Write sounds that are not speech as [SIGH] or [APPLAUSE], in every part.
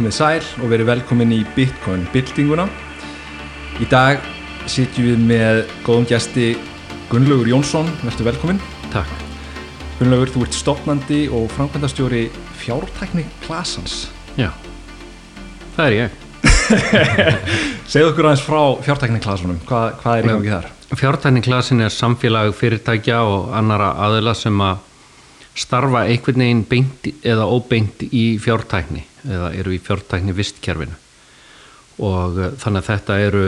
komið sæl og verið velkomin í Bitcoin byltinguna. Í dag sitjum við með góðum gæsti Gunnlaugur Jónsson, verður velkomin. Takk. Gunnlaugur, þú ert stopnandi og framkvæmdastjóri fjártækni Klasans. Já, það er ég. [LAUGHS] Segð okkur aðeins frá fjártækni Klasanum, hvað, hvað er í gangi þar? Fjártækni Klasin er samfélag fyrirtækja og annara aðila sem að starfa einhvern veginn beint eða óbeint í fjártækni eða eru í fjártækni vistkerfinu. Og uh, þannig að þetta eru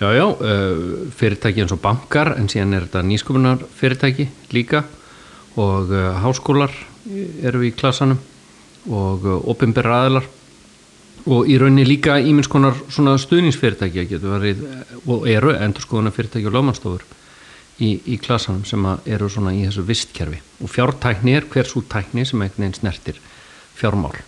já, já, uh, fyrirtæki eins og bankar en síðan er þetta nýsköpunar fyrirtæki líka. Og uh, háskólar eru í klasanum og ofinberra aðilar. Og í rauninni líka ímins konar svona stuðningsfyrirtæki getur verið og eru endur skoðuna fyrirtæki og lögmannstofur í, í klasanum sem eru svona í þessu vistkerfi. Og fjártækni er hvers út tækni sem einhvern veginn snertir fjármál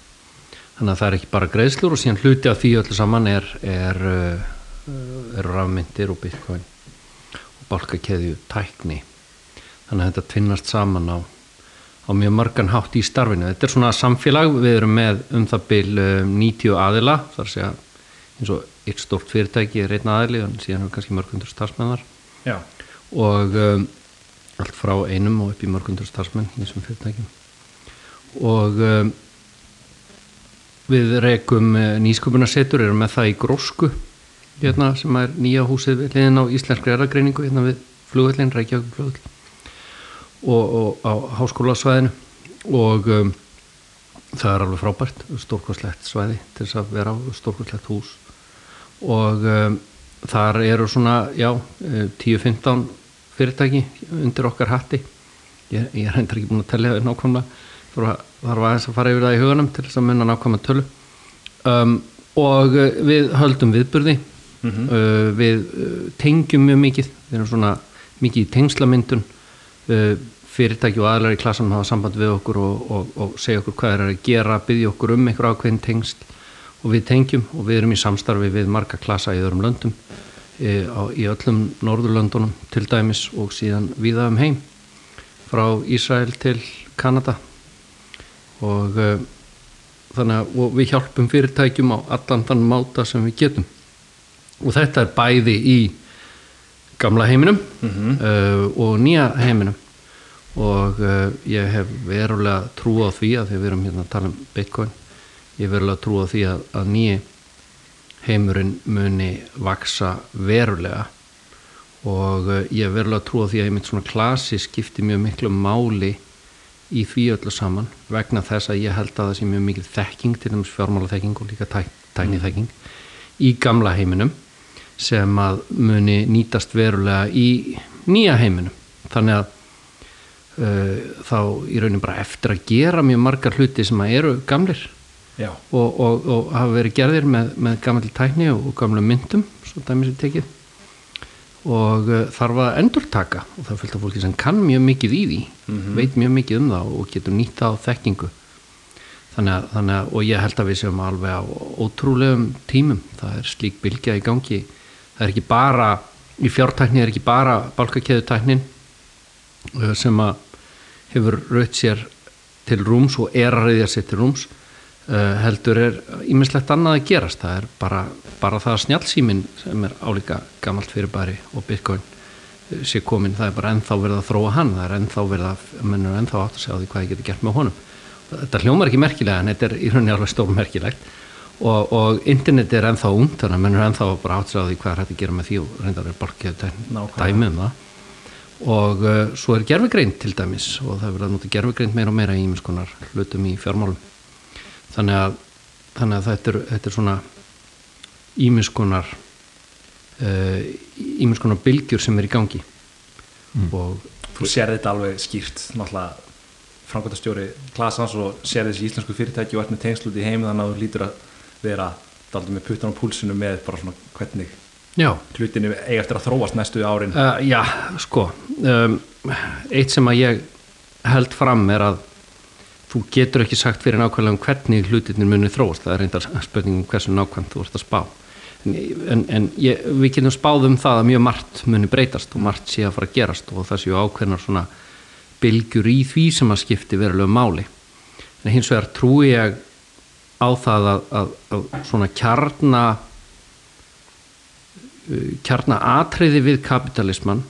þannig að það er ekki bara greiðslur og síðan hluti af því öllu saman er er, uh, er rafmyndir og bitcoin og balkakeðju tækni. Þannig að þetta tvinnast saman á, á mjög margan hátt í starfinu. Þetta er svona samfélag, við erum með um það byl 90 um, aðila þar sé að eins og eitt stort fyrirtæki er einn aðili og síðan er kannski mörgundur starfsmennar. Já. Og um, allt frá einum og upp í mörgundur starfsmenn í þessum fyrirtækjum. Og um, við rekum uh, nýsköpunarsetur erum með það í grósku hérna, sem er nýja húsið við liðin á Íslenskri eragreiningu hérna við flugvöldin, Reykjavík flugvöld og, og á háskólasvæðinu. Og um, það er alveg frábært stórkvæslegt svæði til þess að vera á stórkvæslegt hús. Og um, þar eru svona, já, 10-15 eh, fyrirtæki undir okkar hatti. Ég, ég er hendur ekki búin að tellja nákvæmlega þar var aðeins að fara yfir það í hugunum til þess að munna nákvæmlega tölu. Um, og eh, við höldum viðburði. Mm -hmm. uh, við tengjum mjög mikið. Við erum svona mikið í tengslamyndun uh, fyrirtæki og aðlar í klassanum hafa samband við okkur og, og, og segja okkur hvað er að gera byggja okkur um einhver ákveðin tengst og við tengjum og við erum í samstarfi við marga klasa í öðrum löndum e, á, í öllum norðurlöndunum til dæmis og síðan viða um heim. Frá Ísrael til Kanada og e, þannig að og við hjálpum fyrirtækjum á allan þann máta sem við getum. Og þetta er bæði í gamla heiminum mm -hmm. uh, og nýja heiminum. Og uh, ég hef verulega trú á því að því við erum hérna að tala um Bitcoin ég verður að trúa því að, að nýji heimurinn muni vaksa verulega. Og ég verður að trúa því að ég mynd svona klasi skipti mjög miklu máli í því öllu saman vegna þess að ég held að það sé mjög mikil þekking til dæmis fjármála þekking og líka tæk, tækni þekking í gamla heiminum sem að muni nýtast verulega í nýja heiminum. Þannig að uh, þá í raunin bara eftir að gera mjög margar hluti sem að eru gamlir og, og, og hafa verið gerðir með, með gammal tækni og gamla myndum svo dæmis er tekið og uh, þarf að endurtaka. Og það fylgta fólki sem kann mjög mikið í því mm -hmm. veit mjög mikið um það og getur nýtt á þekkingu. Þannig að, þannig að og ég held að við séum alveg á ótrúlegum tímum. Það er slík bylgja í gangi. Það er ekki bara í fjártækni er ekki bara balkakeðutæknin uh, sem að hefur raut sér til rúms og er að reyðja sér til rúms heldur er ímislegt annað að gerast. Það er bara, bara það að snjálfsýmin sem er álíka gammalt fyrirbæri og bitcoin eh, sé komin það er bara ennþá verið að þróa hann. Það er ennþá verið að, mennur ennþá átt að segja á því hvað ég geti gert með honum. Þetta hljómar ekki merkilega en þetta er í rauninni alveg stór merkilegt og, og internet er ennþá ung þannig að mennur ennþá bara átt að segja á því hvað er hægt að gera með því og reyndar er borgið dæmi um það. Og uh, svo er gerfugreint til dæmis og það er verið að nota gerfugreint meira og meira í hlutum í fjármálum þannig að, þannig að þetta, er, þetta er svona ímiðskonar ímiðskonar uh, bylgjur sem er í gangi mm. og Þú sér þetta alveg skýrt náttúrulega framkvæmtastjóri klasans og sér þessi íslensku fyrirtæki og ert með tengslut í heim þannig að þú lítur að vera daldur með puttan á púlsinu með bara svona hvernig já. hlutinu eiga eftir að þróast næstu árin uh, Já, sko um, eitt sem að ég held fram er að þú getur ekki sagt fyrir nákvæmlega um hvernig hlutinir munir þróast, það er reyndar spurningum hversu nákvæmt þú ert að spá. En, en, en ég, við getum spáð um það að mjög margt munir breytast og margt sé að fara að gerast og það séu ákveðnar svona bylgjur í því sem að skipti verulega máli. En hins vegar trúi ég á það að, að, að svona kjarna uh, kjarna atriði við kapitalisman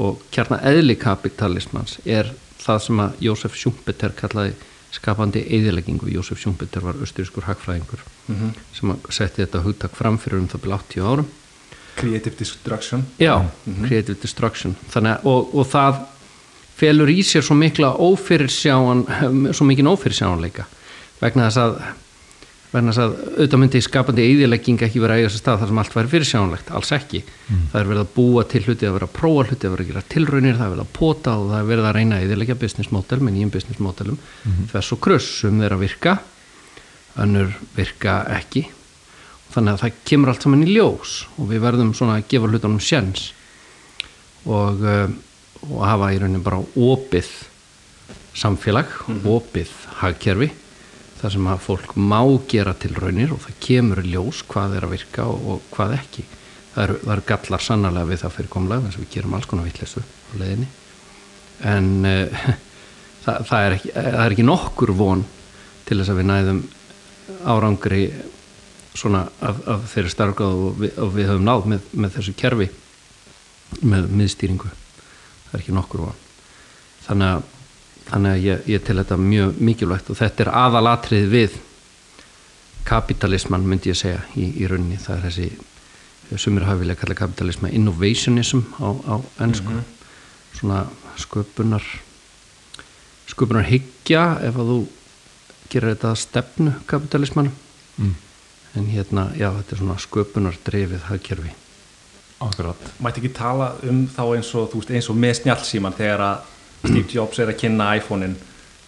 og kjarna eðli kapitalismans er það sem að Jósef Schumpeter kallaði skapandi eðileggingu. Jósef Schumpeter var austurískur hagfræðingur Mhm. sem að setti þetta hugtak fram fyrir um það byrja 80 árum. Creative Destruction Já, creative destruction. Að, og, og það felur í sér svo mikla ófyrirsjáan, svo mikinn ófyrirsjáanleika vegna þess að þess að auðvitað myndi skapandi eðilegging ekki vera að eiga þess stað þar sem allt væri fyrirsjáanlegt, alls ekki. Það er verið að búa til hluti, að vera að prófa hluti, að vera að gera tilraunir, það er verið að pota og það er verið að reyna eðilegja business model með nýjum business modelum. Þess og kruss um þeirra virka önnur virka ekki. Þannig að það kemur allt saman í ljós og við verðum svona að gefa hlutunum sjens og, uh, og hafa í rauninni bara opið samfélag, opið hagkerfi þar sem að fólk má gera til raunir og það kemur ljós hvað er að virka og, og hvað ekki. Það eru, það eru gallar sannarlega við það fyrir komlega eins og við gerum alls konar vittlesu á leiðinni. En uh, [LAUGHS] það, það, er ekki, það er ekki nokkur von til þess að við næðum árangri svona af, af þeirri starfgráð og, og við höfum náð með, með þessu kerfi með miðstýringu. Það er ekki nokkur von. Þannig að, þannig að ég, ég til þetta mjög mikilvægt og þetta er aðalatrið við kapitalisman myndi ég segja í, í rauninni. Það er þessi sumir hafi vilja kalla kapitalisma innovationism á, á ennsku svona sköpunar sköpunar hyggja ef að þú gerir þetta stefnu kapitalismanum mm. en hérna, já, þetta er svona sköpunar drefið hagkerfi. Akkurat. Mætti ekki tala um þá eins og, veist, eins og með snjálfsíman þegar að Steve Jobs er að kynna iPhone-in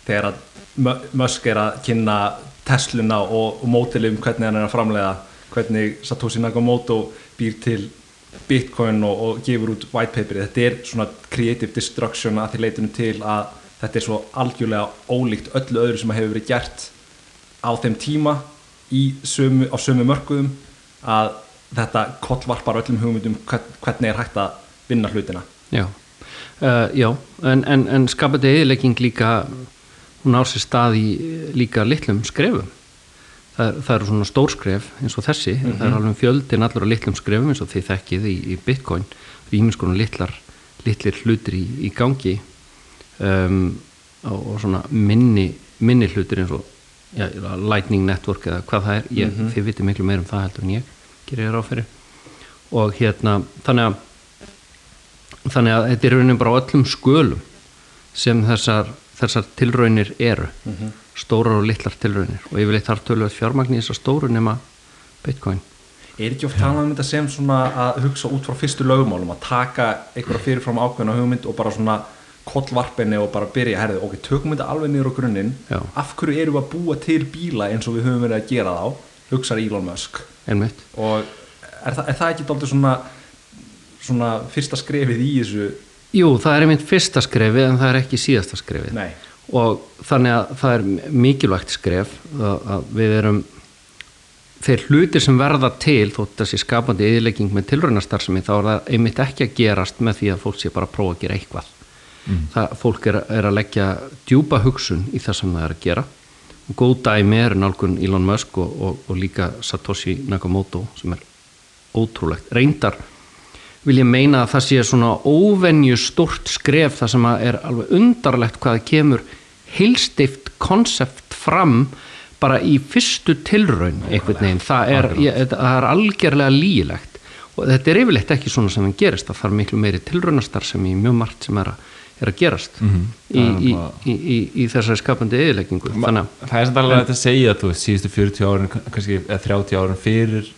þegar að Mu- Musk er að kynna Tesluna og, og mótilum hvernig hann er að framlega hvernig Satoshi Nakamoto býr til Bitcoin og, og gefur út white paperi, þetta er svona creative destruction að því leitunum til að þetta er svo algjörlega ólíkt öllu öðru sem hefur verið gert á þeim tíma sömu, á sömu mörkuðum að þetta kollvarpar öllum hugmyndum hvern- hvernig er hægt að vinna hlutina. Já, uh, já en, en, en skapandi eðilegging líka hún á sér stað í líka litlum skrefum. Það, það eru svona stórskref eins og þessi. Það er alveg fjöldin allur á litlum skrefum eins og þið þekkið í, í Bitcoin. Rýminskonu litlar, litlir hlutir í, í gangi. Um, og, og svona minni minni hlutir eins og já, Lightning Network eða hvað það er. Ég, þið vitið miklu meir um það heldur en ég gerir ég ráð fyrir. Og hérna þannig að þannig að þetta er raunin bara á öllum skölum sem þessar, þessar tilraunir eru. Stórar og litlar tilraunir. Og yfirleitt þarf tölvöld fjármagn í þessar stóru nema Bitcoin. Er ekki oft talað um þetta sem svona að hugsa út frá fyrstu lögumálum að taka einhverja fyrirfram ákveðna hugmynd og bara svona kollvarpinni og bara byrja, herðu, ok, tökum þetta alveg niður á grunninn, af hverju erum við að búa til bíla eins og við höfum verið að gera þá? hugsaði Elon Musk. Einmitt. Og er, er það ekki dálítið svona svona fyrsta skrefið í þessu? Jú, það er einmitt fyrsta skrefið en það er ekki síðasta skrefið. Nei, og þannig að það er mikilvægt skref að, við erum þeir hlutir sem verða til þótt þessi skapandi yðurlegging með tilraunastarfsemi þá er það einmitt ekki að gerast með því að fólk sé bara að prófa að gera eitthvað. Það, fólk er, er að leggja djúpa hugsun í það sem það er að gera. Og góð dæmi er nálgun Elon Musk og, og, og líka Satoshi Nakamoto sem er ótrúlegt. Reyndar vil ég meina að það sé svona óvenju stort skref það sem er alveg undarlegt hvað kemur heilstift konsept fram bara í fyrstu tilraun einhvern veginn, það er, ég, það er algjörlega lígilegt og þetta er yfirleitt ekki svona sem það gerist, það þarf miklu meiri tilraunastar sem í mjög margt sem er að, er að gerast Það er í, í, í, í þessari skapandi eðileggingu þannig að Það er samt alveg að segja þú veist, síðustu 40 árin, kannski eða 30 árin fyrir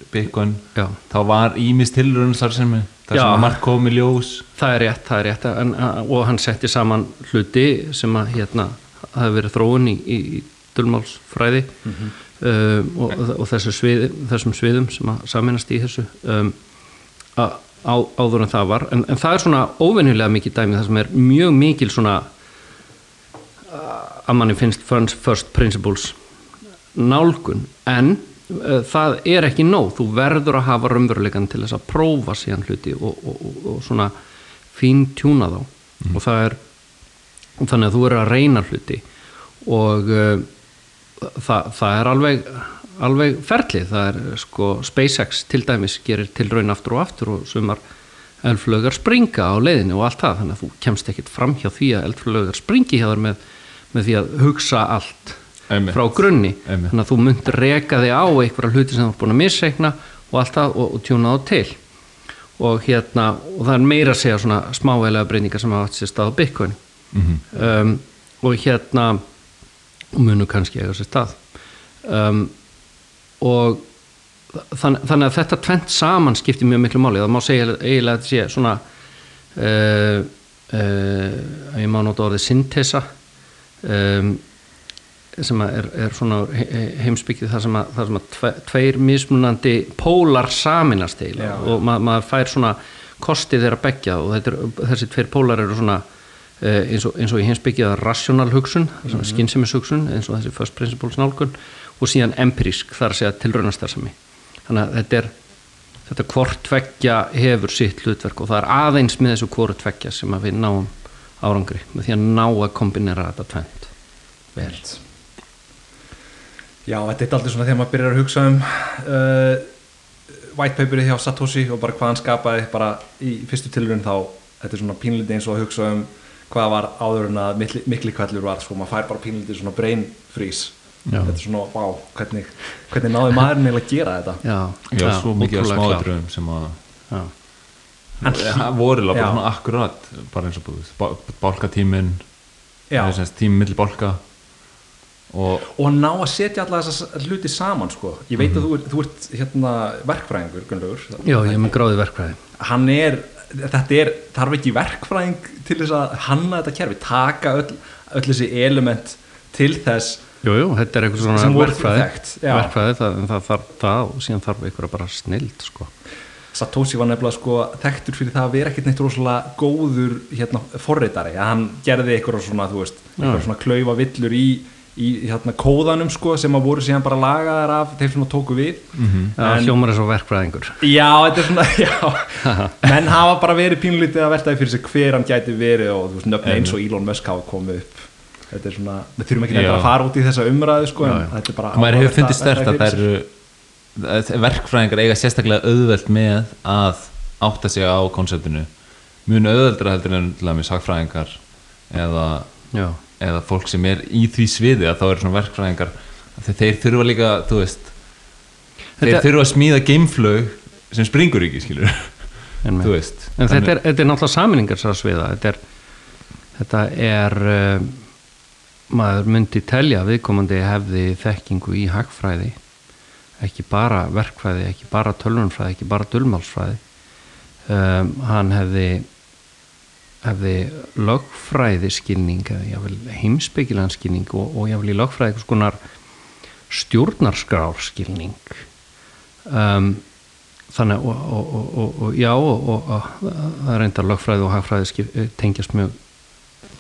Já. þá var ímis tilröðun þar sem, Já. sem að margt kom í ljós. Það er rétt, það er rétt. En, og hann setti saman hluti sem að hérna hafi verið þróun í, í, í dulmálsfræði um, og, og þessu svið, þessum sviðum sem að saminast í þessu um, á, á, áður en það var. En, en það er svona óvenjulega mikið dæmi það sem er mjög mikil svona að manni finnst first, principles nálgun. En uh, það er ekki nóg. Þú verður að hafa raunveruleikan til þess að prófa síðan hluti og, og, og, og svona fín tjúna þá og það er þannig að þú verður að reyna hluti. Og uh, það, það er alveg alveg ferlið, það er sko SpaceX til dæmis gerir til raun aftur og aftur og sumar eldflögar springa á leiðinu og allt það. Þannig að þú kemst ekkit fram hjá því að eldflögar springi hjá þér með, með því að hugsa allt Einmitt. frá grunni. Einmitt. þannig að þú munt reka þig á einhverja hluti sem þú er búin að misreikna og allt það og, og tjúna þá til. Og hérna og það er meira að segja svona smávelega breyningar sem hafa átt sér stað á Bitcoin. Um, og hérna munu kannski eiga sér stað. Um, og þann, þannig að þetta tvent saman skiptir mjög miklu máli. Það má segja eiginlega að þetta sé svona uh, uh, ég má nota orðið syntesa um, sem er, er svona he- he- heimsbyggið þar sem að, þar sem að tve, tveir mismunandi pólar saminast eiginlega. Og ma maður fær svona kosti þeirra begja og er, þessi tveir pólar eru svona eh, eins og, eins og í heimsbyggið að rational hugsun, mm -hmm. skynsemmishugsun eins og þessi first principles nálgun og síðan empirísk þar að segja tilraunastarsami þannig að þetta er þetta hvort tveggja hefur sitt hlutverk og það er aðeins með þessu hvort tveggja sem við náum árangri með því að ná að kombinera þetta tvent vel. Já, þetta er aldrei svona þegar maður byrjar að hugsa um uh, white paperið hjá Satoshi og bara hvað hann skapaði bara í fyrstu tilurinn þá. Þetta er svona pínlítið eins og að hugsa um hvað var áður en að mikli, mikli kvallur var sko, maður fær bara pínlítið svona brain freeze Já. þetta er svona, vá, hvernig hvernig náði maðurinn að gera þetta? Já, Já, svo mikið smáðröðum sem að það voru bara svona akkurat bara eins og búið, bá- bálkatíminn Já. eða sem sagt tími milli bálka og og ná að setja alla þessa hluti saman sko. ég veit að þú, ert- þú ert hérna verkfræðingur, Gunnlaugur. Já, ég er með gráði verkfræði. Hann er, þetta er þarf ekki verkfræðing til þess að hanna þetta kerfi, taka öll, öll þessi element til þess Jú, jú, þetta er eitthvað svona já. verkfræði það, en það þarf það og síðan þarf eitthvað bara snild sko. Satoshi var nefnilega sko þekktur fyrir það að vera ekkert neitt rosalega góður hérna forritari, að hann gerði eitthvað svona, þú veist, eitthvað svona klaufa villur í, í hérna kóðanum sko sem að voru síðan bara lagaðar af þeir sem að tóku við. Það En- hljómar er svo verkfræðingur. Já, þetta er svona, [LAUGHS] já. Menn hafa bara verið pínlítið að veltaði fyrir sig hver hann gæti verið og þú veist, nöfni eins og Elon Musk hafa komið upp þetta er svona, við þurfum ekki að fara út í þessa umræðu sko, en Já, já. þetta er bara maður hefur fundið að stert að það eru verkfræðingar eiga sérstaklega auðvelt með að átta sig á konseptinu. Mjög auðveldra heldur en til dæmis hagfræðingar eða, eða fólk sem er í því sviði að þá eru svona verkfræðingar þeir, þeir þurfa líka, þú veist þeir Þetta- þurfa að smíða geimflög sem springur ekki, skilur en, en þetta, er, þetta er náttúrulega saminningar svo að sviða þetta er, þetta er uh, maður myndi telja viðkomandi hefði þekkingu í hagfræði ekki bara verkfræði, ekki bara tölvunfræði, ekki bara dulmálsfræði um, hann hefði hefði lögfræði skilning eða jáfnvel heimspekilegan skilning og, og jáfnvel í lögfræði einhvers konar stjórnarskrár skilning um, þannig og, og, og, já og, það er reyndar lögfræði og hagfræði eh, tengjast mjög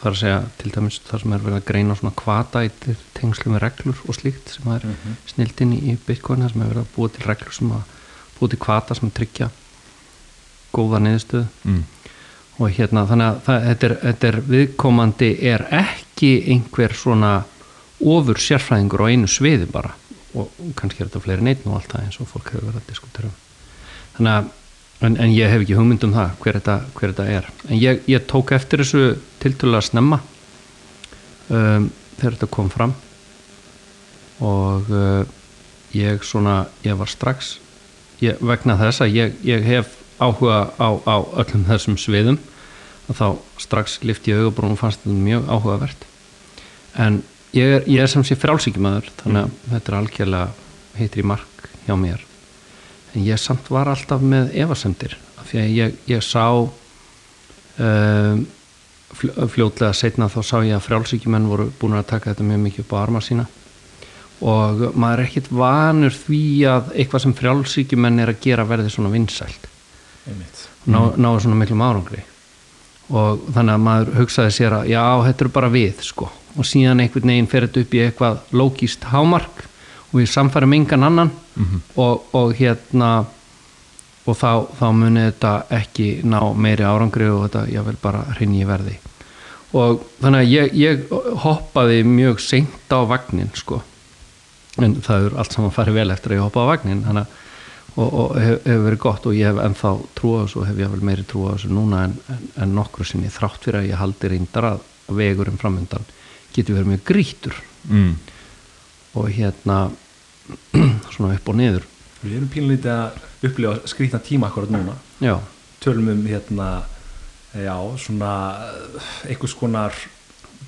þar að segja til dæmis þar sem er verið að greina svona kvata í tengslu með reglur og slíkt sem er mm -hmm. snildin í, Bitcoin þar sem er verið að búa til reglur sem að búa til kvata sem tryggja góða niðurstöðu mm. og hérna þannig að það, þetta, er, þetta er viðkomandi er ekki einhver svona ofur sérfræðingur á einu sviði bara og kannski er þetta fleiri neitt og allt það eins og fólk hefur verið að diskutera um. þannig að en, en ég hef ekki hugmynd um það hver þetta, hver þetta er. En ég, ég tók eftir þessu tiltölulega snemma um, þegar þetta kom fram. Og uh, ég svona ég var strax ég, vegna þess að ég, ég hef áhuga á, á öllum þessum sviðum og þá strax lifti ég augabrún og fannst þetta mjög áhugavert. En ég er, ég er sem sé frálsíkjumæður þannig að þetta er algjörlega heitir í mark hjá mér en ég samt var alltaf með efasemdir af því að ég, ég sá um, fl- fljótlega setna þá sá ég að frálsíkjumenn voru búin að taka þetta mjög mikið upp á arma sína. Og maður er ekkit vanur því að eitthvað sem frjálsíkjumenn er að gera verði svona vinsælt. Ná, náðu svona miklum árangri. Og þannig að maður hugsaði sér að já, þetta eru bara við sko. Og síðan einhvern veginn fer þetta upp í eitthvað lógist hámark við samfærum engan annan og, og hérna og þá, þá muni þetta ekki ná meiri árangri og þetta jável bara hrinni í verði. Og þannig að ég, ég hoppaði mjög seint á vagnin sko. En það er allt saman farið vel eftir að ég hoppa á vagnin hana, og, og hef, hefur verið gott og ég hef ennþá trú á þessu og hef ég vel meiri trú á þessu núna en, en, en nokkru sinni þrátt fyrir að ég haldi reyndar að vegurinn framöndan getur verið mjög grítur mm. og hérna [CLEARS THROAT] svona upp og niður. Við erum pínlítið að upplifa skrýtna tíma akkurat núna. Já, tölum um hérna já, svona eh, einhvers konar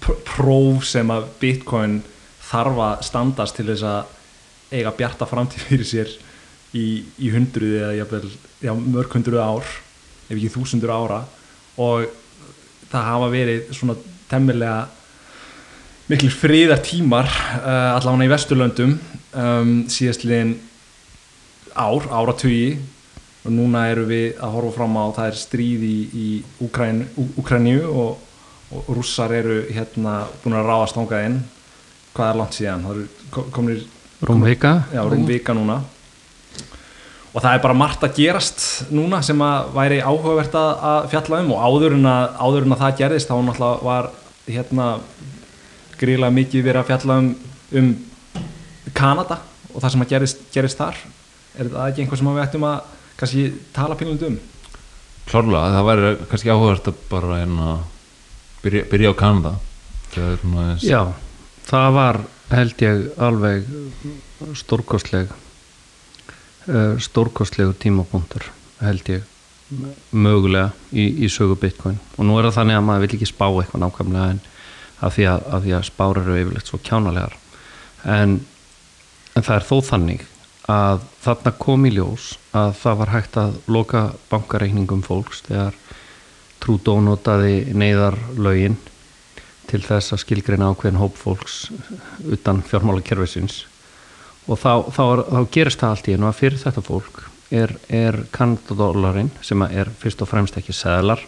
pr- próf sem að Bitcoin þarf að standast til þess að eiga bjarta framtíð fyrir sér í, í hundruði eða jafnvel, já, mörg hundruði ár ef ekki þúsundur ára. Og það hafa verið svona temmilega miklir friðar tímar uh, allavega í Vesturlöndum um, síðastliðin ár, áratugi. Og núna erum við að horfa fram á það er stríð í, í Úkræn, Úkræníu og, og rússar eru hérna búin að ráðast þangað inn. Hvað er langt síðan, það eru ko- komnir rúmvika já, rúm vika núna. Og það er bara margt að gerast núna sem að væri áhugavert að fjalla um. Og áður en að, áður en að það gerðist þá náttúrulega var hérna gríðlega mikið verið að fjalla um, um Kanada og það sem að gerist, gerist þar. Er það ekki einhver sem við ættum að kannski tala pínlund um? Klárlega, það væri kannski áhugavert að bara hérna byrja, byrja á Kanada. Það er já, það var held ég alveg stórkostleg uh, stórkostlegur tímapunktur held ég mögulega í, í sögu bitcoin. Og nú er það þannig að maður vil ekki spá eitthvað nákvæmlega en af því að, því að spár eru yfirleitt svo kjánalegar. En, en það er þó þannig að þarna kom í ljós að það var hægt að loka bankareikningum fólks þegar Trudeau notaði neyðarlögin til þess að skilgreina ákveðin hóp fólks utan fjármálakerfisins. Og þá, þá, er, þá gerist það allt í einu að fyrir þetta fólk er, er kanadadólarinn sem að er fyrst og fremst ekki seðlar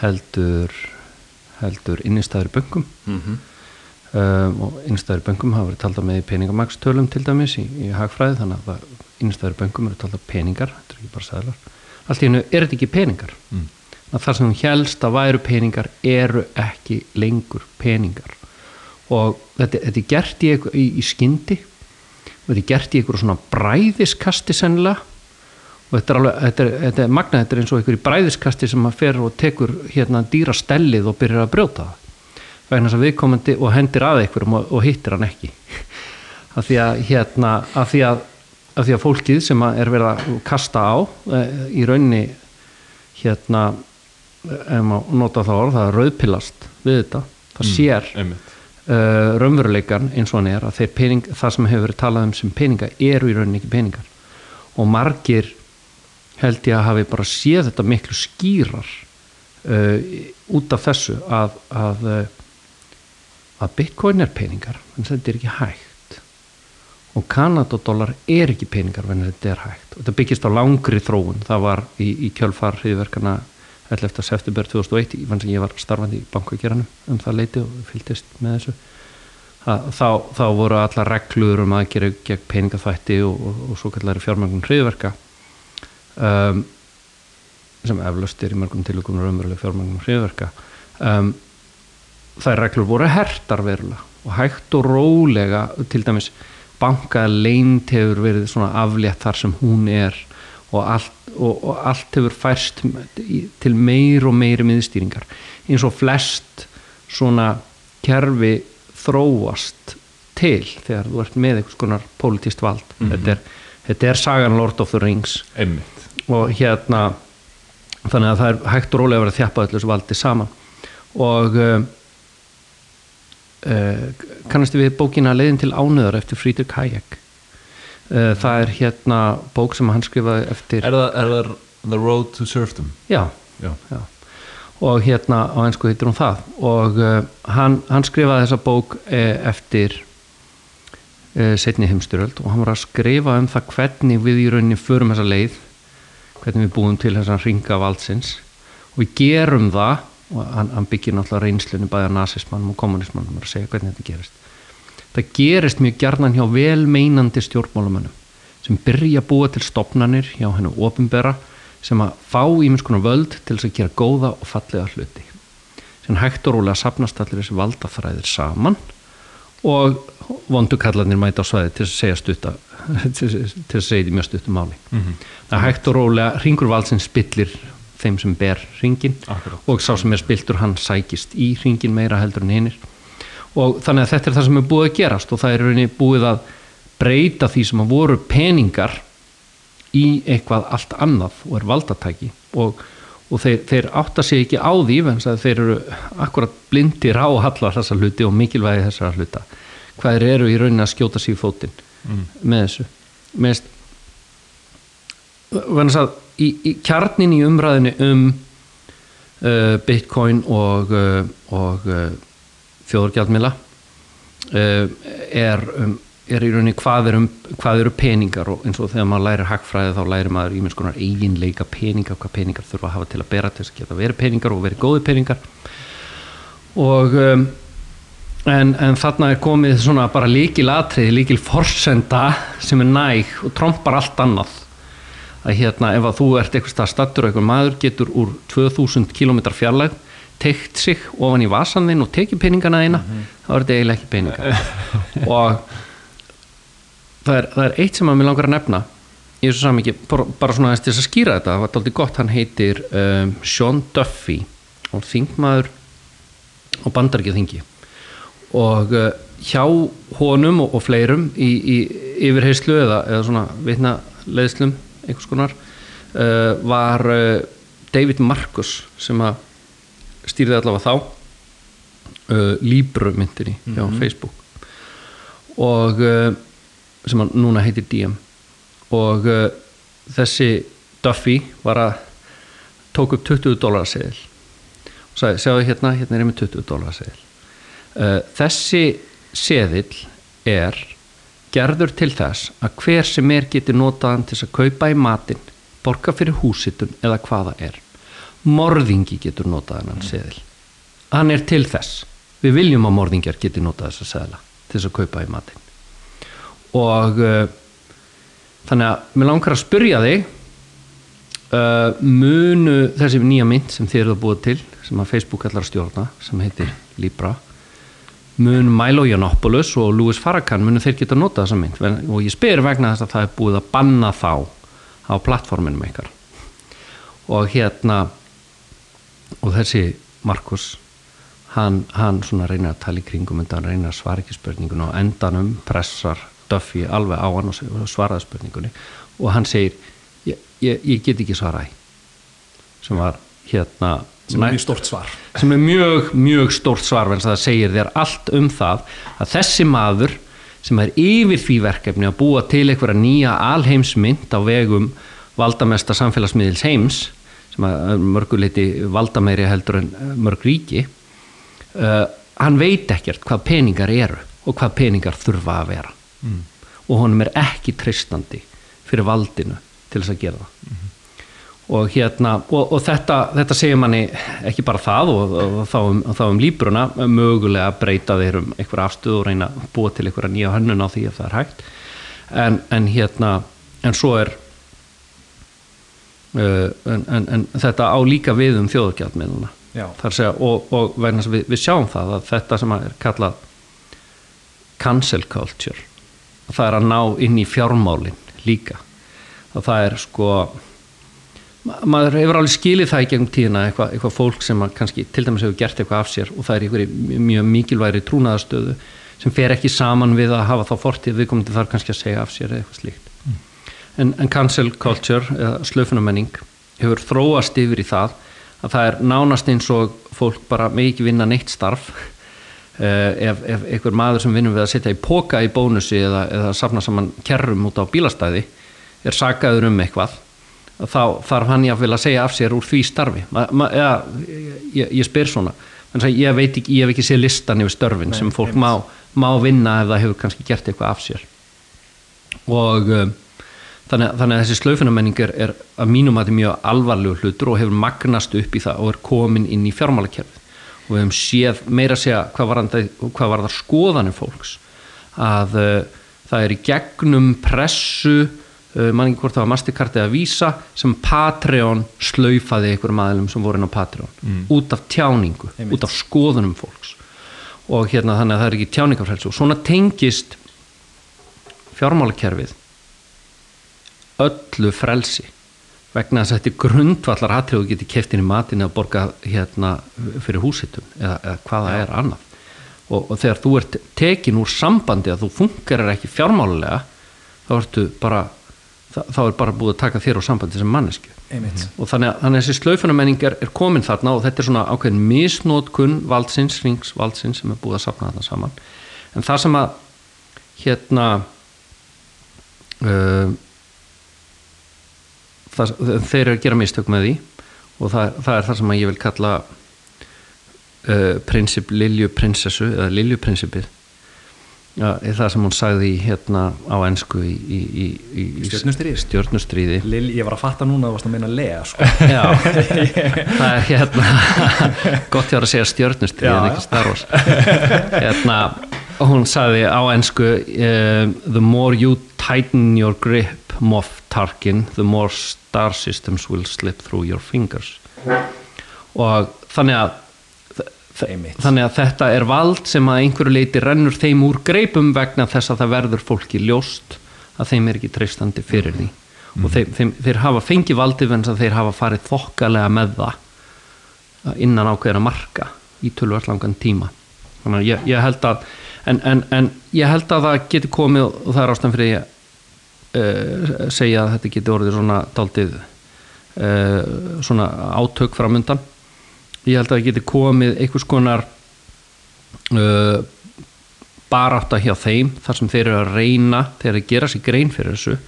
heldur heldur innistæður böngum mm -hmm. um, og innistæður böngum hafa verið talda með peningamagstölum til dæmis í, í hagfræði þannig að innistæður böngum eru talda peningar þetta er ekki bara seðlar. Allt í einu er þetta ekki peningar. Mm. það sem helst að væru peningar eru ekki lengur peningar. Og þetta, þetta er gert í, í, í skyndi og þetta er gert í einhverju svona bræðiskasti sennilega og þetta er alveg, þetta er, þetta er magnað, þetta er eins og einhverju bræðiskasti sem að fer og tekur hérna dýra stellið og byrjar að brjóta það. Vegna þess að viðkomandi og hendir að einhverjum og, og hittir hann ekki. [LAUGHS] Af því að hérna af því að, af því að fólkið sem að er verið að kasta á e, í rauninni hérna ef maður nota það orð, það er rauðpillast við þetta, það sér einmitt. uh, raunveruleikan eins og hann er að pening, það sem hefur verið talað um sem peninga eru í rauninni ekki peningar. Og margir held ég að hafi bara séð þetta miklu skýrar uh, út af þessu að að, uh, að bitcoin er peningar en þetta er ekki hægt. Og kanadodólar er ekki peningar en þetta er hægt. Og þetta byggist á langri þróun. Það var í, í kjölfar hriðverkana 11. september 2001 í vann sem ég var starfandi í bankageranum um það leiti og fylgdist með þessu. Þá, þá voru allar reglur um aðgera gegn peningaþvætti og, og, og svo kallari fjármögnum hriðverka um, sem eflaust er í mörgum tilökum raunveruleg fjármögnum hriðverka um, þær reglur voru hertar verulega og hægt og rólega til dæmis bankaleint hefur verið svona aflétt þar sem hún er og allt, og, og allt hefur færst til meir og meiri miðstýringar. Eins og flest svona kerfi þróast til þegar þú ert með einhvers konar politist vald. Þetta, er, þetta er sagan Lord of the Rings. Einmitt og hérna þannig að það er hægt og rólega að vera að þjappa öllu þessu valdi saman. Og uh, uh, kannastu við bókina leiðin til ánöðar eftir Friedrich Hayek. Uh, það er hérna bók sem hann skrifaði eftir er það, The Road to Serfdom? Já, já, já. Og hérna á ennsku heitir hún það. Og hann, hann skrifaði þessa bók eftir setni heimstyröld og hann var að skrifa um það hvernig við í rauninni förum þessa leið hvernig við búum til þessa ringa valdsins. Og við gerum það og hann, hann byggir náttúrulega reynslunni bæða nasismannum og kommunismannum að segja hvernig þetta gerist. Það gerist mjög gjarnan hjá velmeinandi stjórnmálamönnum sem byrja að búa til stopnanir hjá hennu ofinbera sem að fá ímins konar völd til þess að gera góða og fallega hluti. Sem hægt og rólega sapnast allir þessi valdaþræðir saman og vondu kallarnir mæta á svæði til að segja stutta til, að segja því mjög stuttum máli. Það er hægt og rólega ringur valsins spillir þeim sem ber ringin Akkurát. og sá sem er spiltur hann sækist í ringin meira heldur en hinnir og þannig að þetta er það sem er búið að gerast og það er rauninni búið að breyta því sem að voru peningar í eitthvað allt annað og er valdatæki. Og, og þeir, þeir átta sig ekki á því þess að þeir eru akkurat blindir á að halla þessa hluti og mikilvægi þessara hluta. Hvað eru í rauninni að skjóta sig í fótinn með þessu. Með vegna þess að í, í kjarnin í umræðinu um uh, bitcoin og, uh, og uh, þjóðargjaldmila uh, er, um, er í rauninni hvað, er um, hvað eru peningar og eins og þegar maður lærir hagfræði þá lærir maður ímins konar eiginleika peninga hvað peningar þurfa að hafa til að bera til þess að geta verið peningar og verið góði peningar. Og um, en, en þarna er komið svona bara líkil atrið, líkil forsenda sem er næg og trompar allt annað. Að hérna ef að þú ert eitthvað stað stattur og eitthvað maður getur úr 2000 km fjarlæg teikt sig ofan í vasan þinn og tekið peningana þína þá er þetta eiginlega ekki peningar [LAUGHS] og það er, það er eitt sem að mér langar að nefna í þessu samingi, bara, bara svona aðeins til þess að skýra þetta, það var dálítið gott, hann heitir um, Sean Duffy og þingmaður og bandaríkja þingi og uh, hjá honum og, og fleirum í, í yfirheyslu eða, eða svona vitna leðslum einhvers konar uh, var uh, David Marcus sem að stýrði allavega þá uh, Libru myndinni hjá Facebook. Og sem að núna heitir DM og þessi Duffy var að tók upp 20 dólar seðil. Og sagði, sjáðu hérna, hérna er ég með 20 dólar seðil. uh, þessi seðil er gerður til þess að hver sem er getur notaðan til að kaupa í matinn borga fyrir húsitun eða hvaða er. Morðingi getur notaðan hann seðil. Hann er til þess. Við viljum að morðingjar getur notað þess að seðla til þess að kaupa í matinn. Og uh, þannig að mér langar að spyrja þig uh, munu þessi nýja mynd sem þið eruð að búa til sem að Facebook að stjórna sem heitir Libra mun Milo Yiannopoulos og Louis Farrakhan munu þeir geta notað þessa mynd. Og ég spyr vegna þess að það er búið að banna þá á plattforminum ykkar. Og hérna og þessi Markus hann, hann svona reynir að tala í kringum en hann reynir að svara ekki spurningunni og endanum pressar Duffy alveg á hann og svaraði spurningunni. Og hann segir ég, ég, ég get ekki svaraði sem var hérna sem er mjög stort svar. Sem er mjög, mjög stórt svar en það segir þér allt um það að þessi maður sem er yfir því verkefni að búa til einhverja nýja alheimsmynd á vegum valdamesta samfélagsmiðils heims sem að mörguleiti valdameiri heldur en eh, mörg ríki uh, hann veit ekkert hvað peningar eru og hvað peningar þurfa að vera. Mm. og honum er ekki treystandi fyrir valdinu til þess að gera það og hérna og, og þetta, þetta segir manni ekki bara það og, og, þá, um, þá um líbruna mögulega breyta þeir um einhver afstöð og reyna að búa til einhverja nýja hönnun á því ef það er hægt. En, en hérna en svo er uh, en, en, en þetta á líka við um þjóðgjaldmiðluna og, og við, við sjáum það að þetta sem er kallað cancel culture það er að ná inn í fjármálin líka. Og það er sko ma- maður hefur alveg skilið það í gegnum tíðina eitthvað, eitthvað fólk sem kannski til dæmis hefur gert eitthvað af sér og það er einhverju mjög mikilværi trúnaðastöðu sem fer ekki saman við að hafa þá fortíð viðkomandi þarf kannski að segja af sér eða eitthvað slíkt. En, en cancel culture eða slöfunamenning hefur þróast yfir í það að það er nánast eins og fólk bara ekki vinna neitt starf uh, [LAUGHS] ef, ef einhver maður sem vinnur við að setja í póka í bónusi eða, eða safna saman kerrum út á bílastæði er sagaður um eitthvað þá þarf hann jáfnvel að segja af sér úr því starfi. Ma, ma, ja, ég, ég spyr svona ég veit ekki, ég hef ekki séð listan yfir störfin Nei, sem fólk má, má vinna ef það hefur kannski gert eitthvað af sér. Og um, þannig, þannig að þessi slaufunamenning er, að mínum að þetta er mjög alvarlegu hlutur og hefur magnast upp í það og er komin inn í fjármálakerfið. Og við hefum séð meira að segja hvað var, hvað var það skoðanir fólks að uh, það er í gegnum pressu uh, mann ekki hvort það var Mastercard eða Visa sem Patreon slaufaði einhverjum aðlum sem voru inn á Patreon. Út af tjáningu, Einmitt. út af skoðunum fólks. Og hérna þannig að það er ekki tjáningafrelsi og svona tengist fjármálakerfið öllu frelsi. Vegna þess að þetta er grundvallar atrið og geti keftin í matin eða borga hérna fyrir húsitun eða, eða hvaða er annað. Og, og þegar þú ert tekin úr sambandi að þú fungerar ekki fjármálulega þá ertu bara þá, er bara búið að taka þér úr sambandi sem mannesku einmitt. Og þannig að, þannig að þessi slaufunamenning er, er komin þarna og þetta er svona ákveðin misnótkun valdsins, rings valdsins sem er búið að safna þarna saman. En það sem að hérna uh, það, þeir eru að gera mistök með því og það, það er það sem að ég vil kalla uh, prinsip Lilju prinsessu eða Lilju prinsipið ja, það sem hún sagði hérna á ensku í, í, í, í Stjörnustríði? stjörnustríði. Lill, ég var að fatta núna að þú varst að meina Lea sko. Já, [LAUGHS] það er hérna [LAUGHS] gott hjá að segja stjörnustríð Já, en ekki Star Wars. Hérna, hún sagði á ensku um, the more you tighten your grip Moff Tarkin, the more star systems will slip through your fingers. Og þannig að Einmitt. þannig að þetta er vald sem að einhverju leiti rennur þeim úr greipum vegna þess að það verður fólki ljóst að þeim er ekki treystandi fyrir því. Og þeim, þeim, þeir hafa fengið valdið að þeir hafa farið þokkalega með það innan ákveðina marka í tölvöld langan tíma. Þannig að ég, ég held að en, en, en ég held að það geti komið og það er ástæðan fyrir ég uh, segja að þetta geti orðið svona daldið uh, svona átök framundan ég held að það geti komið einhvers konar uh, barátta hjá þeim þar sem þeir eru að reyna þeir gera sér grein fyrir þessu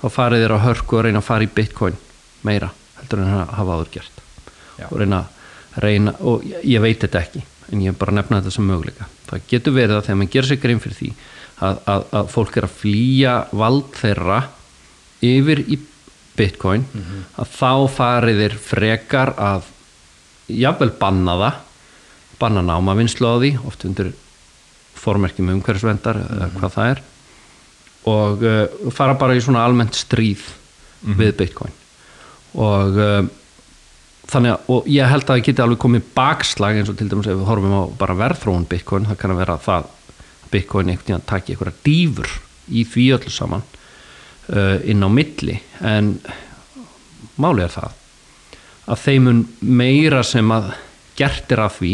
þá farið þeir að hörku og reyna að fara í bitcoin meira heldur en að hafa áður gert. Já. og reyna að reyna og ég, ég veit þetta ekki en ég er bara að nefna þetta sem möguleika. Það getur verið að þegar maður gera sér grein fyrir því að, að, að fólk er að flýja vald þeirra yfir í bitcoin að þá farið þeir frekar að jafnvel banna það banna náma vinslu á því oft undir formerkjum umhverfisvendar eða hvað það er og uh, fara bara í svona almennt stríð við bitcoin. Og uh, þannig að og ég held að það geti alveg komið bakslag eins og til dæmis ef við horfum á bara verðþróun bitcoin það kann að vera það að bitcoin einhvern tíðan taki einhverja dýfur í því öllu saman uh, inn á milli. En máli er það að þeim mun meira sem að gert er af því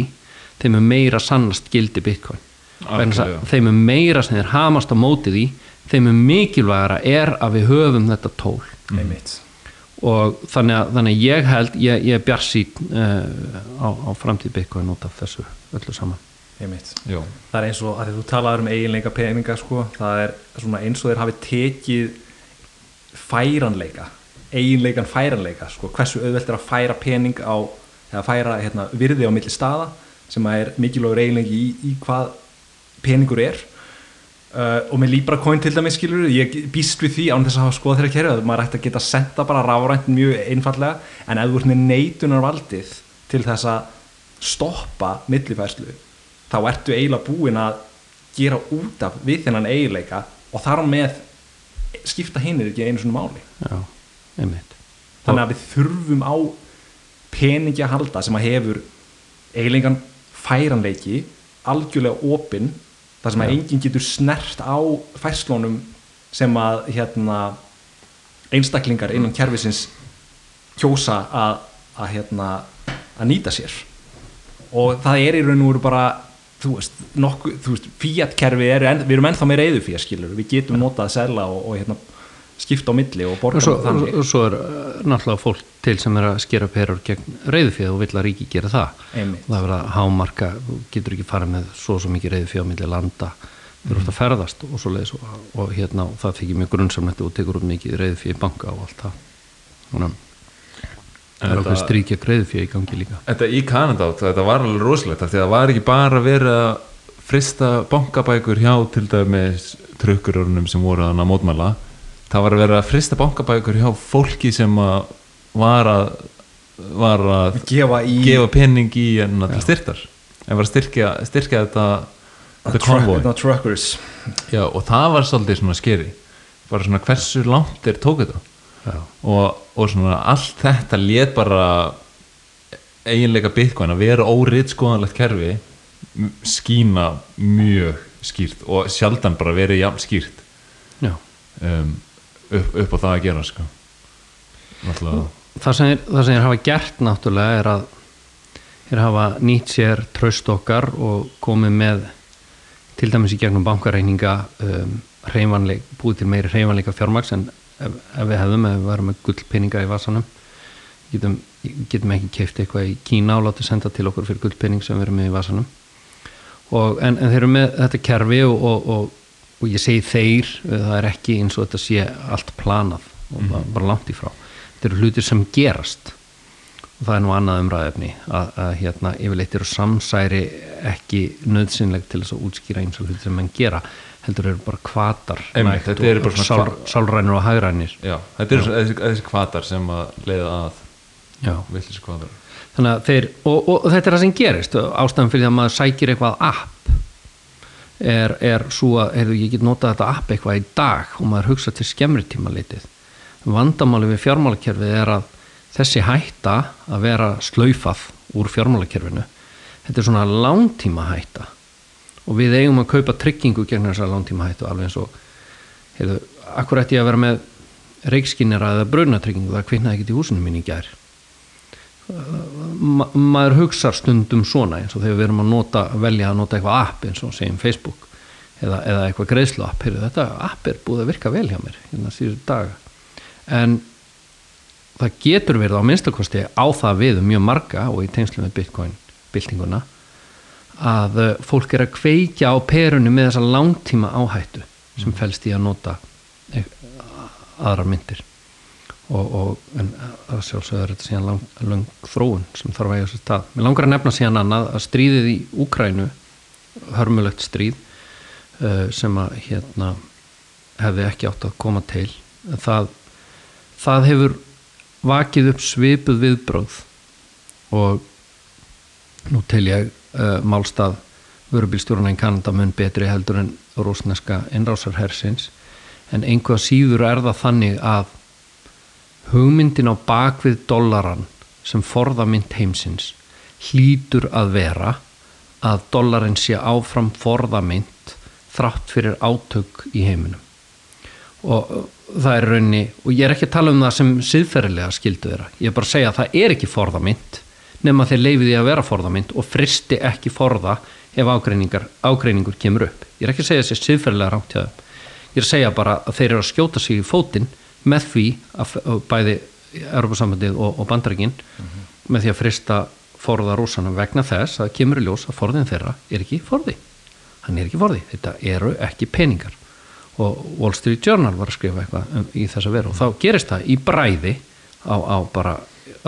þeim mun meira sannast gildi bitcoin. Vegna þess Algjörlega. að þeim mun meira sem þeir hamast á móti því þeim mun mikilvægara er að við höfum þetta tól. Einmitt. Og þannig að, þannig að ég held ég, ég er bjarsýn uh, á, á framtíð bitcoin út af þessu öllu saman. Einmitt. Jó. það er eins og að þú talaður um eiginleika peninga sko, það er svona eins og þeir hafi tekið færanleika eiginleikan færanleika sko, hversu auðvelt er að færa pening á eða færa hérna, virði á milli staða sem er mikilvægur eiginleiki í, í hvað peningur er. Uh, og með Libra coin til dæmis skilur ég býst við því án þess að hafa skoða þeirra kerfi að maður ætti að geta senda bara rafrænt mjög einfallega en ef þú ert með neitunarvaldið til þess að stoppa millifærslu þá ertu eiginlega búin að gera út af við þennan eiginleika og þar á með skipta hinnir ekki einu svona máli. Já, einmitt. Þannig að við þurfum á peningi að halda sem að hefur eiginleikan færanleiki algjörlega opinn þar sem að enginn getur snert á færslónum sem að hérna, einstaklingar innan kerfisins kjósa að, að, hérna, að nýta sér. Og það er í raun og veru bara þú veist, nokku, þú veist Fiat kerfi er, við erum ennþá með reyðu fyrir skilur við getum notað að selja og, og hérna, skipta á milli og borga svo, þannig og svo er uh, náttúrulega fólk til sem er að skera perur gegn reyðufíð og vill að ríki gera það Einmitt. það er verið að hámarka þú getur ekki farið með svo svo mikið reyðufíð á milli landa Mhm. mm. að ferðast og svo leiðis og, og hérna og það þykir mjög grunnsamlegt og tekur út mikið reyðufíð í banka og allt það þannig að það er okkur stríkja reyðufíð í gangi líka Þetta í Kanada, þetta var alveg rosalegt af því að það var ekki bara verið að frista bankabækur hjá til dæmis trukkurörnum sem voru að mótmæla það var að vera að frista bankabækur hjá fólki sem að var að var að gefa í gefa pening í en til styrtar en var að styrkja, styrkja þetta konvoi og það var svolítið svona skeri bara svona hversu langt er tók þetta? Já. og, og svona allt þetta lét bara eiginleika bitcoin að vera órið skoðanlegt kerfi skína mjög skýrt og sjaldan bara verið jafn skýrt. Já. um, upp, upp á það að gera sko. Það sem, þeir, það sem þeir hafa gert náttúrulega er að þeir hafa nýtt sér tröst okkar og komið með til dæmis í gegnum bankareininga um, búið til meiri hreyfanleika fjármaks en ef, ef við hefðum ef við varum með gullpeninga í vasanum. Getum, getum ekki keift eitthvað í Kína og látið senda til okkur fyrir gullpening sem við erum með í vasanum. Og, en, en þeir eru með þetta kerfi og, og, og, og ég segi þeir það er ekki eins og þetta sé allt planað. Og mm bara langt í frá. Þetta eru hlutir sem gerast. Og það er nú annað umræðefni að, að hérna yfirleitt eru samsæri ekki nöðsynleg til þess að útskýra eins og hlutir sem menn gera heldur eru bara kvatar sálrænir og hagrænir. Já, þetta eru þessi, þessi kvatar sem að leiða að villis kvatar þannig að þeir og, og, og þetta er það sem gerist. Ástæðan fyrir því að maður sækir eitthvað app er, er svo að heyrðu, ég get notað þetta app eitthvað í dag og maður hugsa til skemmri tíma litið vandamáli við fjármálakerfið er að þessi hætta að vera slaufað úr fjármálakerfinu þetta er svona langtíma hætta og við eigum að kaupa tryggingu gegn þessar langtíma hættu alveg eins og heyrðu, akkur ætti ég að vera með reikskinera eða brunatryggingu það kvinnaði ekki í húsinu mín í gær ma maður hugsa stundum svona eins og þegar við erum að nota velja að nota eitthvað app eins og segjum Facebook eða, eða eitthvað greiðslu app Heyrðu, þetta app er búið að virka vel hjá mér hérna síðustu daga. En það getur verið á minnstakosti á það við mjög marga og í tengslu með Bitcoin byltinguna að eh, fólk er að kveikja á perunni með þessa langtíma áhættu sem felst í að nota e- aðrar myndir og, og en að sjálfsögðu er þetta síðan lang, lang þróun sem þarf að eiga sér stað. Mér langar að nefna síðan annað að stríðið í Úkrænu hörmulegt stríð uh, sem að hérna hefði ekki átt að koma til það, það hefur vakið upp svipuð viðbróð og nú tel ég uh, málstað vörubílstjórna í Kanada mun betri heldur en rúsneska innrásarhersins en einhvað síður er það þannig að hugmyndin á bakvið dollaran sem forða mynd heimsins hlýtur að vera að dollarin sé áfram forða mynd þrátt fyrir átök í heiminum. Og uh, það er raunni og ég er ekki að tala um það sem siðferðilega skildu þeirra, ég er bara að segja að það er ekki forða mynd nema þeir leifið því að vera forða mynd og fristi ekki forða ef ágreiningur kemur upp. Ég er ekki að segja þessi siðferðilega þeim. Ég er að segja bara að þeir eru að skjóta sig í fótinn með því að bæði Europasambandið og, og Bandaríkin með því að frista forða rússanum vegna þess að kemur í ljós að forðin þeirra er ekki forði. Hann er ekki forði, þetta eru ekki peningar. Og Wall Street Journal var að skrifa eitthvað um, í þessa veru. Og þá gerist það í bræði á, á bara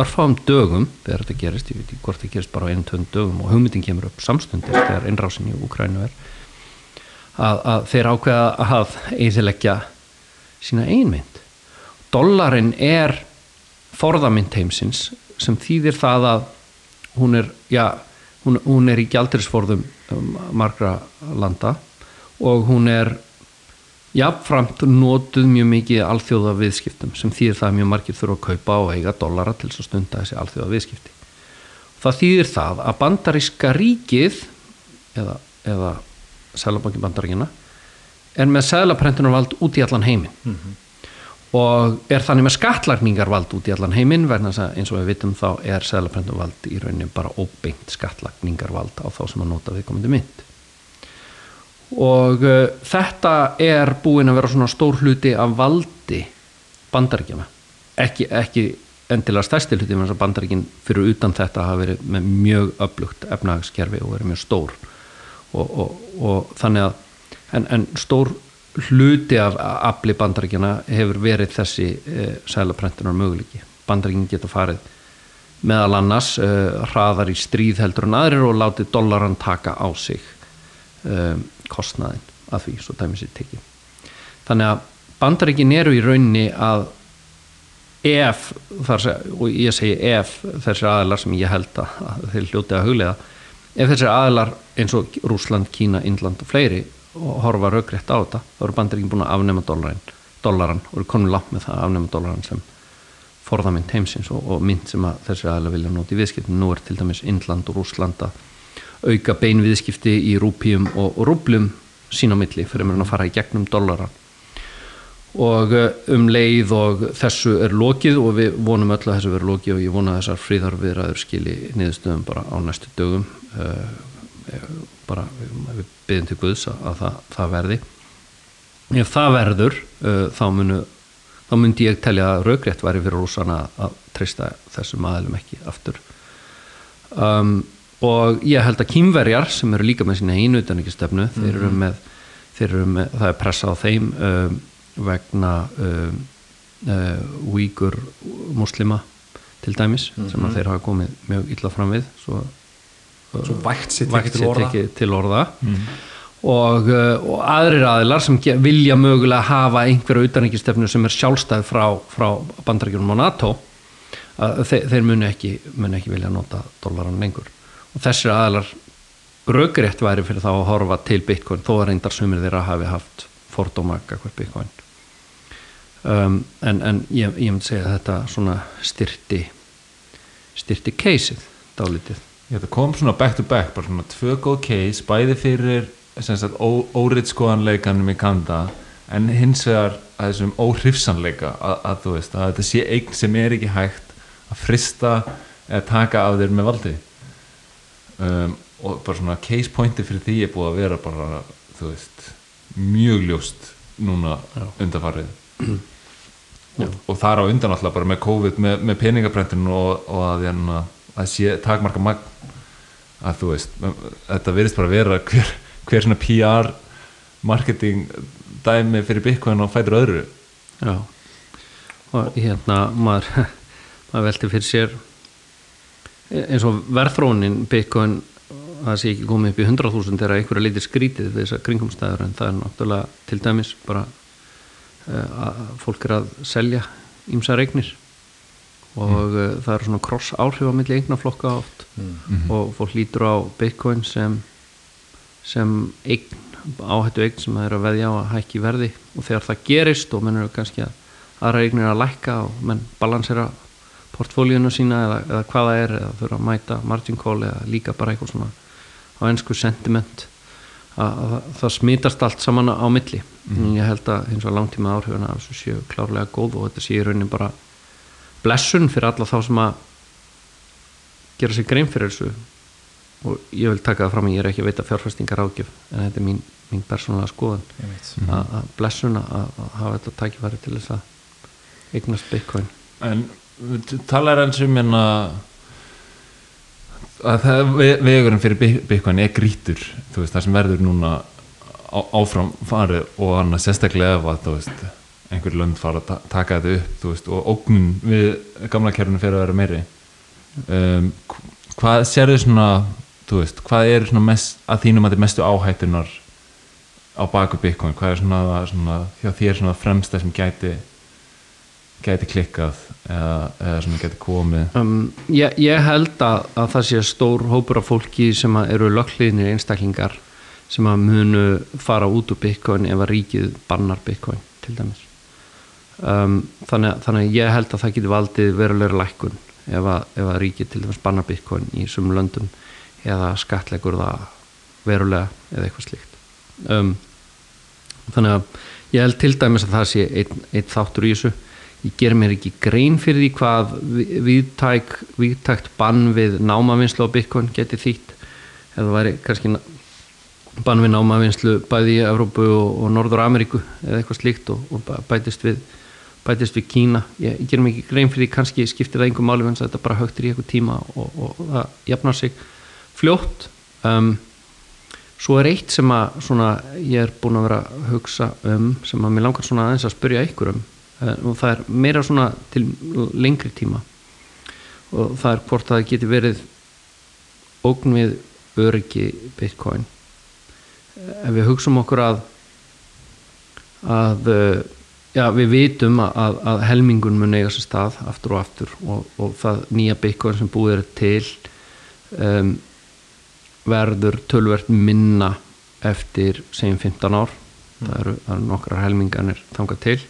örfáum dögum þegar þetta gerist, ég veit ekki hvort það gerist bara á einu tögum dögum og hugmyndin kemur upp samstundist þegar innrásin í Ukrænu er. Að, að þeir ákveða að eðileggja sína einmynd dollarin er forðamynd heimsins sem þýðir það að hún er, já, hún, hún er í gjaldrisforðum um, margra landa og hún er jafnframt notuð mjög mikið alþjóða viðskiptum sem þýðir það að mjög margir þurfa að kaupa og eiga dollara til þess að stunda þessi alþjóða viðskipti. Það þýðir það að bandaríska ríkið eða, eða sælabanki bandaríkina er með sælaprendunarvald út í allan heiminn og er þannig með skattlagningarvald út í allan heiminn vegna þess að eins og við vitum þá er sælaprendunarvald í rauninni bara óbeint skattlagningarvald á þá sem að nota viðkomandi mynd og uh, þetta er búin að vera svona stór hluti af valdi bandaríkjana ekki, ekki endilega stærsti hluti með þess að bandaríkin fyrir utan þetta hafa verið með mjög öflugt efnahagskerfi og verið mjög stór. Og, og, og þannig að en, en stór hluti af afli bandaríkjana hefur verið þessi uh, sælaprentunar möguleiki. Bandaríkin geta farið meðal annars uh, hraðar í stríð heldur en aðrir og látið dollaran taka á sig um, kostnaðin af því, svo dæmis ég tekið. Þannig að bandaríkin eru í raunni að ef, þar, og ég segi ef þessir aðilar sem ég held að, að þeir hljóti að huglega ef þessir aðilar eins og Rúsland, Kína, Indland og fleiri og horfa raugrétt á þetta, þá eru bandaríkin búin að afnema dollarin, dollaran og eru komin langt með það að afnema dollaran sem forðamynd heimsins og, og mynd sem að þessi aðilar vilja nota í viðskiptum, nú er til dæmis Indland og Rúsland að auka beinviðskipti í rúpíum og, og rúblum sín á milli fyrir að fara í gegnum dollara. Og eh, um leið og þessu er lokið og við vonum öll að þessu verður lokið og ég vona að þessar fríðarviðræður skili niðurstöðum bara á næstu dögum uh, bara við byggjum til Guðs að, að það, það verði ef það verður uh, þá munu þá myndi ég telja að raugrétt væri fyrir rúsana að treysta þessum aðlum ekki aftur um, og ég held að kýmverjar sem eru líka með sína einu utanrikistöfnu mm -hmm. þeir, eru með, þeir eru með það er pressa á þeim um, vegna um, uh, víkur muslima til dæmis mm -hmm. sem mhm. þeir hafa komið mjög illa fram við svo, svo vægt sér til orða, til orða. Mm. Og, uh, og aðrir aðilar sem vilja mögulega hafa einhverju utanrikistefnu sem er sjálfstæð frá, frá bandarækjunum og NATO þeir, þeir muni ekki, muni ekki vilja nota dólaran lengur. Og þessir aðalar raugrétt væri fyrir þá að horfa til bitcoin þó að reyndar sumir þeirra hafi haft fordóma hvert bitcoin. Um, en, en ég, ég myndi segja að þetta svona styrti styrti keisið dálítið Þetta kom svona back to back, bara svona tvö góð case, bæði fyrir óriðskoðanleikanum í Kanda en hins vegar að þessum óhrifsanleika að, að þú veist, að þetta sé eign sem er ekki hægt að frista eða taka af þér með valdi. Um, og bara svona case pointi fyrir því er búið að vera bara, þú veist mjög ljóst núna undarfarið [CLEARS THROAT] og, og það er á undan alltaf bara með COVID með, með peningabrentinu og, og að, hérna, að sé takmarka magn. Að þú veist, þetta verðist bara vera hver, hver svona PR marketing dæmi fyrir Bitcoin og fætur öðru. Já. Og hérna maður, [LAUGHS] maður velti fyrir sér eins og verðfrónin Bitcoin það sé ekki komið upp í 100.000 þegar einhverja litir skrítið við þessar kringumstæður en það er náttúrulega til dæmis bara uh, að fólk er að selja ímsa regnir og mm. það er svona kross áhrif á milli eignaflokka oft mm og fólk lítur á bitcoin sem sem eign áhættu eign sem það er að veðja á að hækki verði og þegar það gerist og menn eru kannski að aðra eignir að lækka og menn balansera portfólíuna sína eða, eða hvaða er eða þurfa að mæta margin call eða líka bara eitthvað svona á ennsku sentiment að það smitast allt saman á milli mm. ég held að eins og langtíma áhrifuna af þessu séu klárlega góð og þetta séu raunin bara blessun fyrir alla þá sem að gera sér grein fyrir þessu. Og ég vil taka það fram ég er ekki að veita fjárfæstingar ágjöf en þetta er mín, mín persónulega skoðan að blessun að, að hafa þetta tækifæri til þess að eignast bitcoin. En talar eins um hérna að það, vegurinn fyrir Bitcoin er grítur veist, það sem verður núna á, áfram farið og hann að sérstaklega ef að veist, einhver lönd fara að taka þetta upp veist, og ógnun við gamla kærunum fyrir að vera meiri. Um, hvað sér þau svona hvað er svona mest, að þínum að er mestu áhættunar á baku Bitcoin? Hvað er svona, svona því er svona fremsta sem gæti gæti klikkað eða, eða sem gæti komið? Um, ég, ég held að, að það sé stór hópur af fólki sem eru löggliðinir einstaklingar sem að munu fara út úr Bitcoin ef að ríkið bannar Bitcoin til dæmis um, þannig, þannig að ég held að það geti valdið verulegur lækkun ef að, að ríkið til dæmis bannar Bitcoin í sumum löndum eða skatleikur það verulega eða eitthvað slíkt. Um, þannig að ég held til dæmis að það sé einn ein þáttur í þessu. Ég ger mér ekki grein fyrir því hvað viðtæk, viðtækt bann við námavinslu á Bitcoin geti þýtt. Eða væri kannski bann við námavinslu bæði í Evrópu og, og Norður Ameríku eða eitthvað slíkt og, og bætist við bætist við Kína. Ég, ég ger ekki grein fyrir því kannski skiptir það einhver máli en þetta bara högtir í eitthvað tíma og, og það jafnar sig fljótt. Um, svo er eitt sem að svona, ég er búin að vera að hugsa um sem að mér langar svona aðeins að spyrja ykkur um Eh, og það er meira svona til lengri tíma. Og það er hvort að það geti verið ógn við öryggi bitcoin. Eh, ef við hugsaum okkur að að eh, já, við vitum að, að helmingun mun eiga sér stað aftur og aftur og, og það nýja bitcoin sem búið er til um, verður tölvert minna eftir segjum 15 ár. Mm. það eru, eru nokkrar helminganir þangað til.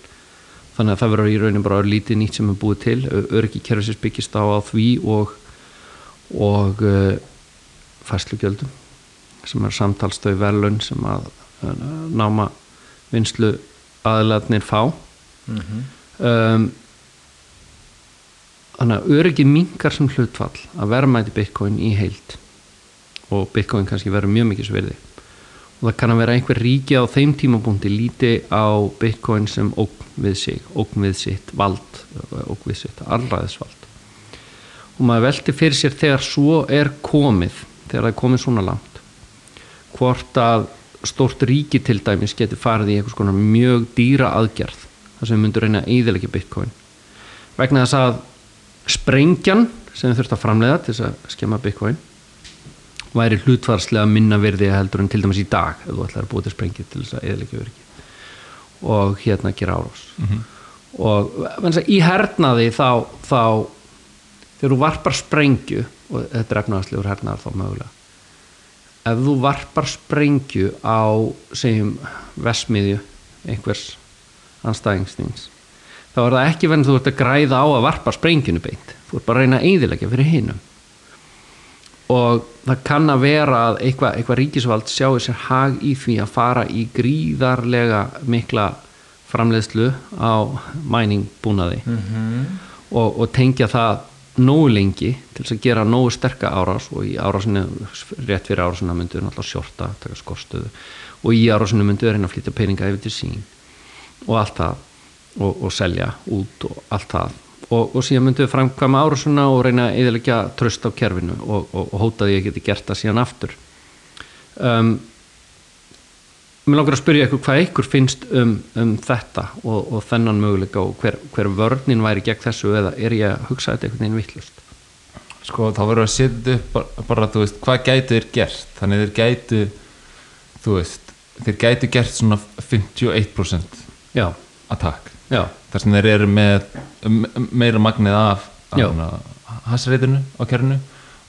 Þannig að það verður í rauninu bara lítið nýtt sem er búið til. Öryggi kerfisins byggist á, á því og og uh, fæslugjöldum sem er samtalstöð verðlun sem að uh, náma vinslu aðlarnir fá. Um, þannig að öryggi minkar sem hlutfall að verðmæti bitcoin í heild. Og bitcoin kannski verður mjög mikið sverði og það kann að vera einhver ríki á þeim tímabúndi líti á bitcoin sem ógn við sig, ógn við sitt vald, ógn við sitt allræðisvald og maður velti fyrir sér þegar svo er komið þegar það er komið svona langt hvort að stórt ríki til dæmis getur farið í einhvers konar mjög dýra aðgerð þar sem við myndum reyna að eyðilegja bitcoin. Vegna þess að sprengjan sem þurfum að framleiða til þess að skemma bitcoin væri hlutvarslega minna virði heldur en til dæmis í dag ef þú ætlar að búið til sprengju til þess að eðalega öryggi og hérna gera árás. Og menn, í hernaði þá, þá þegar þú varpar sprengju og þetta er efnaðarslegur hernaðar þá mögulega ef þú varpar sprengju á segjum vesmiðju einhvers anstæðingstins þá er það ekki að þú ert að græða á að varpa sprengjunu beint. Þú ert bara að reyna að eyðilegja fyrir hinum. Og það kann að vera að eitthvað, eitthvað ríkisvald sjáu sér hag í því að fara í gríðarlega mikla framleiðslu á mæning búnaði og, og tengja það nógu lengi til þess að gera nógu sterka árás og í árásinu rétt fyrir árásinu myndu við náttúrulega sjorta, taka skorstuðu og í árásinu myndu við reyna að flytja peninga yfir til sín og allt það og, og selja út og allt það. Og, og síðan myndum við framkvæma árásuna og reyna eðalega tröst á kerfinu og, og hóta því að geti gert það síðan aftur. Um, Mér langar að spyrja ykkur hvað ykkur finnst um, um þetta og, og þennan möguleika og hver, hver vörnin væri gegn þessu eða er ég að hugsa þetta einhvern veginn vittlust sko þá verður að setja upp bara, bara þú veist, hvað gætu þeir gert? Þannig þeir gætu þú veist, þeir gætu gert svona 51% Já, attack. Já, þar sem þeir eru með me- meira magnið af hasreitinu á kernu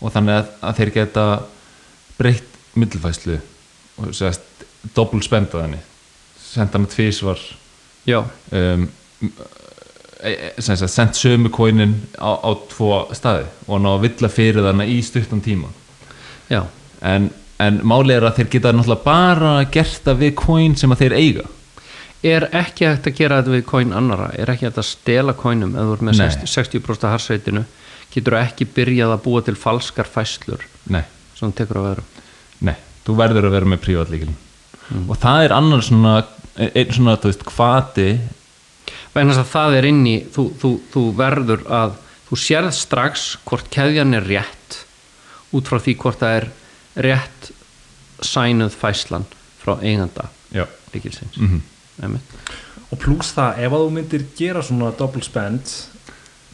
og þannig að, að þeir geta breytt millfæslu og sérst doppul spend á henni. Senda með tvísvar já, um, e, e, sendt sömu kóinin á, á tvo staði og ná að villa fyrir þarna í stuttan tíma. Já. En, en málið er að þeir geta náttúrulega bara gert það við kóin sem að þeir eiga. Er ekki hægt að gera þetta við kóin annara? Er ekki hægt að stela kóinum ef þú ert með Nei. 60%, 60 harsveitinu? Getur þú ekki byrjað að búa til falskar fæslur nei, sem þú tekur á veðrum? nei, þú verður að vera með prívatlíkilin og það er annar svona einn svona, þú veist, hvati Vegna þess að það er inn í, þú, þú, þú verður að, þú sérð strax hvort keðjan er rétt út frá því hvort það er rétt sænuð fæslan frá eiganda já, líkilsins. mm Einmitt. og pluss það, ef að þú myndir gera svona double spend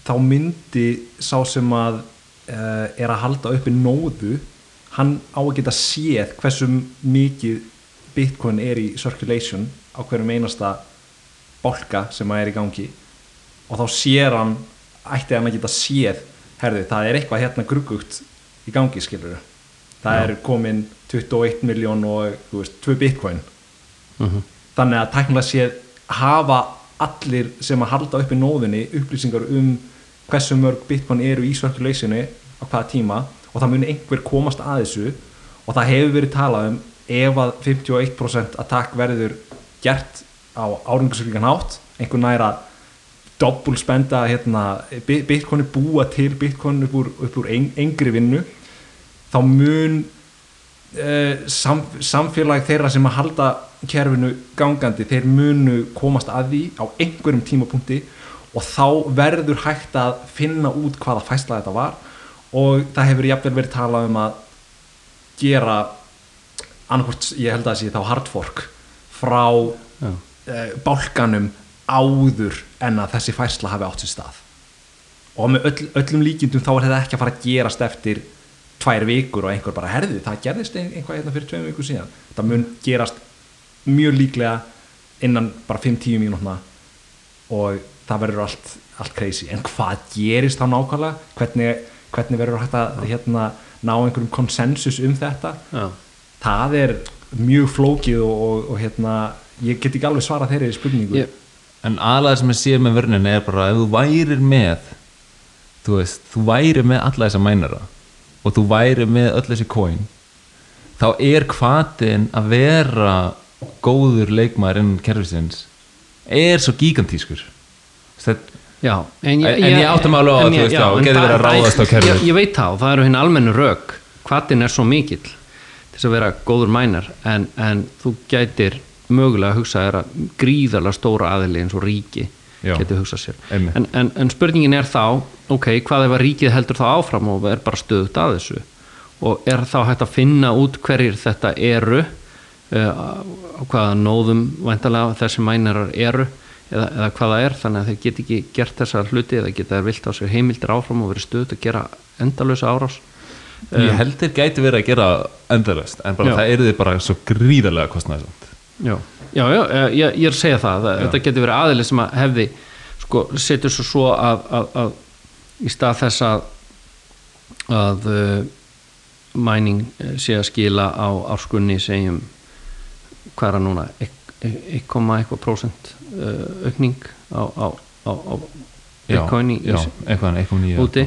þá myndi sá sem að uh, er að halda uppi nóðu hann á að geta séð hversu mikið bitcoin er í circulation á hverjum einasta bolka sem að er í gangi og þá sér hann ætti hann að geta séð herði, það er eitthvað hérna gruggugt í gangi skilur það Já. er komin 21 miljón og veist, 2 bitcoin Mhm. þannig að tæknilega séð hafa allir sem að halda upp í nóðinni upplýsingar um hversu mörg bitcoin eru í circulationi á hvaða tíma og það muni einhver komast að þessu og það hefur verið talað um ef að 51% attack verður gert á áringarsöklingan hátt einhver næra doppul spenda hérna, bi- bitcoin er búa til bitcoin upp úr, upp úr ein, engri vinnu þá mun uh, sam, samfélag þeirra sem að halda kerfinu gangandi þeir munu komast að því á einhverjum tímapunkti og þá verður hægt að finna út hvaða fæsla þetta var. Og það hefur jafnvel verið talað um að gera annarkvort, ég held að það sé þá hardfork frá uh, bálkanum áður en að þessi fæsla hafi átt sér stað. Og með öll, öllum líkindum þá er þetta ekki að fara að gerast eftir tvær vikur og einhver bara herði það gerðist ein- eitthvað hérna fyrir tveim vikur síðan. Það mun gerast mjög líklega innan bara 5-10 mínútna og það verður allt, allt crazy. En hvað gerist þá nákvæmlega? Hvernig, hvernig verður hægt að hérna, ná einhverjum konsensus um þetta? Já. Það er mjög flókið og, og, og hérna, ég get ekki alveg svarað þeirri spurningu. Ég, en aðlega sem ég sé með vörnina er bara ef þú værir með þú veist, þú værir með alla þessa mænara og þú væri með öll þessi coin þá er hvatin að vera góður leikmaður innan kerfisins er svo gigantískur. Þetta Já, En ég átta mig alveg á að, þú veist, já, geti það- verið að það- ráðast á kerfið. Ég, ég veit það og það eru hinn almennu rök. Hvatin er svo mikill til að vera góður mænar en, en þú gætir mögulega að hugsa þér að gríðarlega stóra aðili eins og ríki Já, getur hugsað sér. En, en, en spurningin er þá ok, hvað ef að ríkið heldur þá áfram og er bara stöðut að þessu? Og er þá hægt að finna út hverjir þetta eru uh, hvaða nóðum væntalega þessi mænarar eru eða, eða hvaða er þannig að þeir get ekki gert þessar hluti eða geta þeir vilt á sig heimildir áfram og verið stöðut að gera endalösa árás ég held þeir gæti verið að gera endalöst en bara Já. það eru þið bara svo gríðarlega kostnæðisvænt Já, já, já eh, ég, ég er að segja það, það þetta getur verið aðili sem að hefði sko, setur svo svo að, að, að í stað þess að að uh, mæning eh, sé að skila á árskunni segjum hvað er það núna 1,1 eitthvað prósent uh, aukning á, á, á, á bitcoin í, já, í, eitthvað, eitthvað nýja úti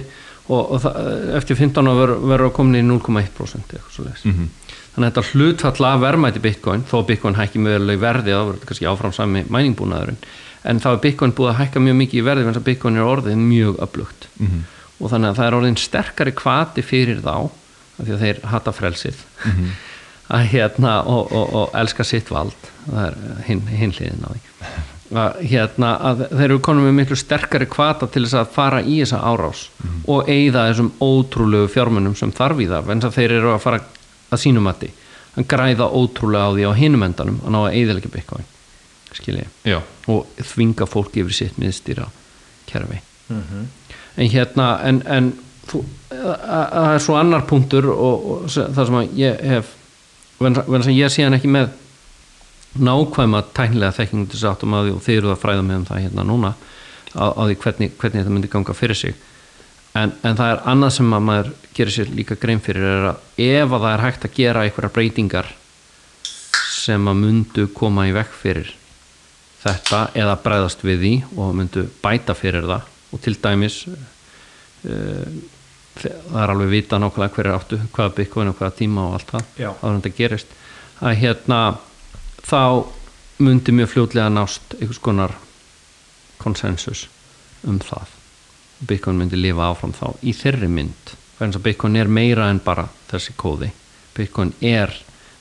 og, og það, eftir 15 ára verður verður að komin í 0,1% eitthvað svo leis Mhm. þannig að þetta hlutfall af verðmæti bitcoin þó að bitcoin hækki mögulega í verði þá verður þetta kannski áfram sami mæningbúnaðurinn en þá er bitcoin búið að hækka mjög mikið í verði en bitcoin er orðið mjög öflugt Mhm. og þannig að það er orðin sterkari kvati fyrir þá af því að þeir hata frelsið Mhm. [LAUGHS] að hérna og, og, og elska sitt vald það er hin hliðin á því [LAUGHS] að hérna að þeir eru konum með miklu sterkari kvata til þess að fara í þessa árás og eigða þessum ótrúlegu fjármunum sem þarf í það en þeir eru að fara að sínum mati að græða ótrúlega á því á hinum endanum að ná að eigðalega bitcoin skilji. Já, og þvinga fólk yfir sitt miðstýra kerfi. En hérna en, en þú, að- að- það er svo annar punktur og, og það sem að ég hef verðan sem ég sé hann ekki með nákvæma tæknilega þekkingu til þess áttum að því og þið eru að fræða með um það hérna núna á, því hvernig, hvernig þetta myndi ganga fyrir sig. En, en það er annað sem að maður gerir sér líka grein fyrir er að ef að það er hægt að gera einhverja breytingar sem að mundu koma í vekk fyrir þetta eða bregðast við því og myndu bæta fyrir það og til dæmis uh, það er alveg vita nákvæmlega hverju áttu hvaða og hvaða tíma og allt það áður en þetta gerist að hérna þá myndi mjög fljótlega nást einhvers konar konsensus um það. Bitcoin myndi lifa áfram þá í þeirri mynd. Þannig að bitcoin er meira en bara þessi kóði. Bitcoin er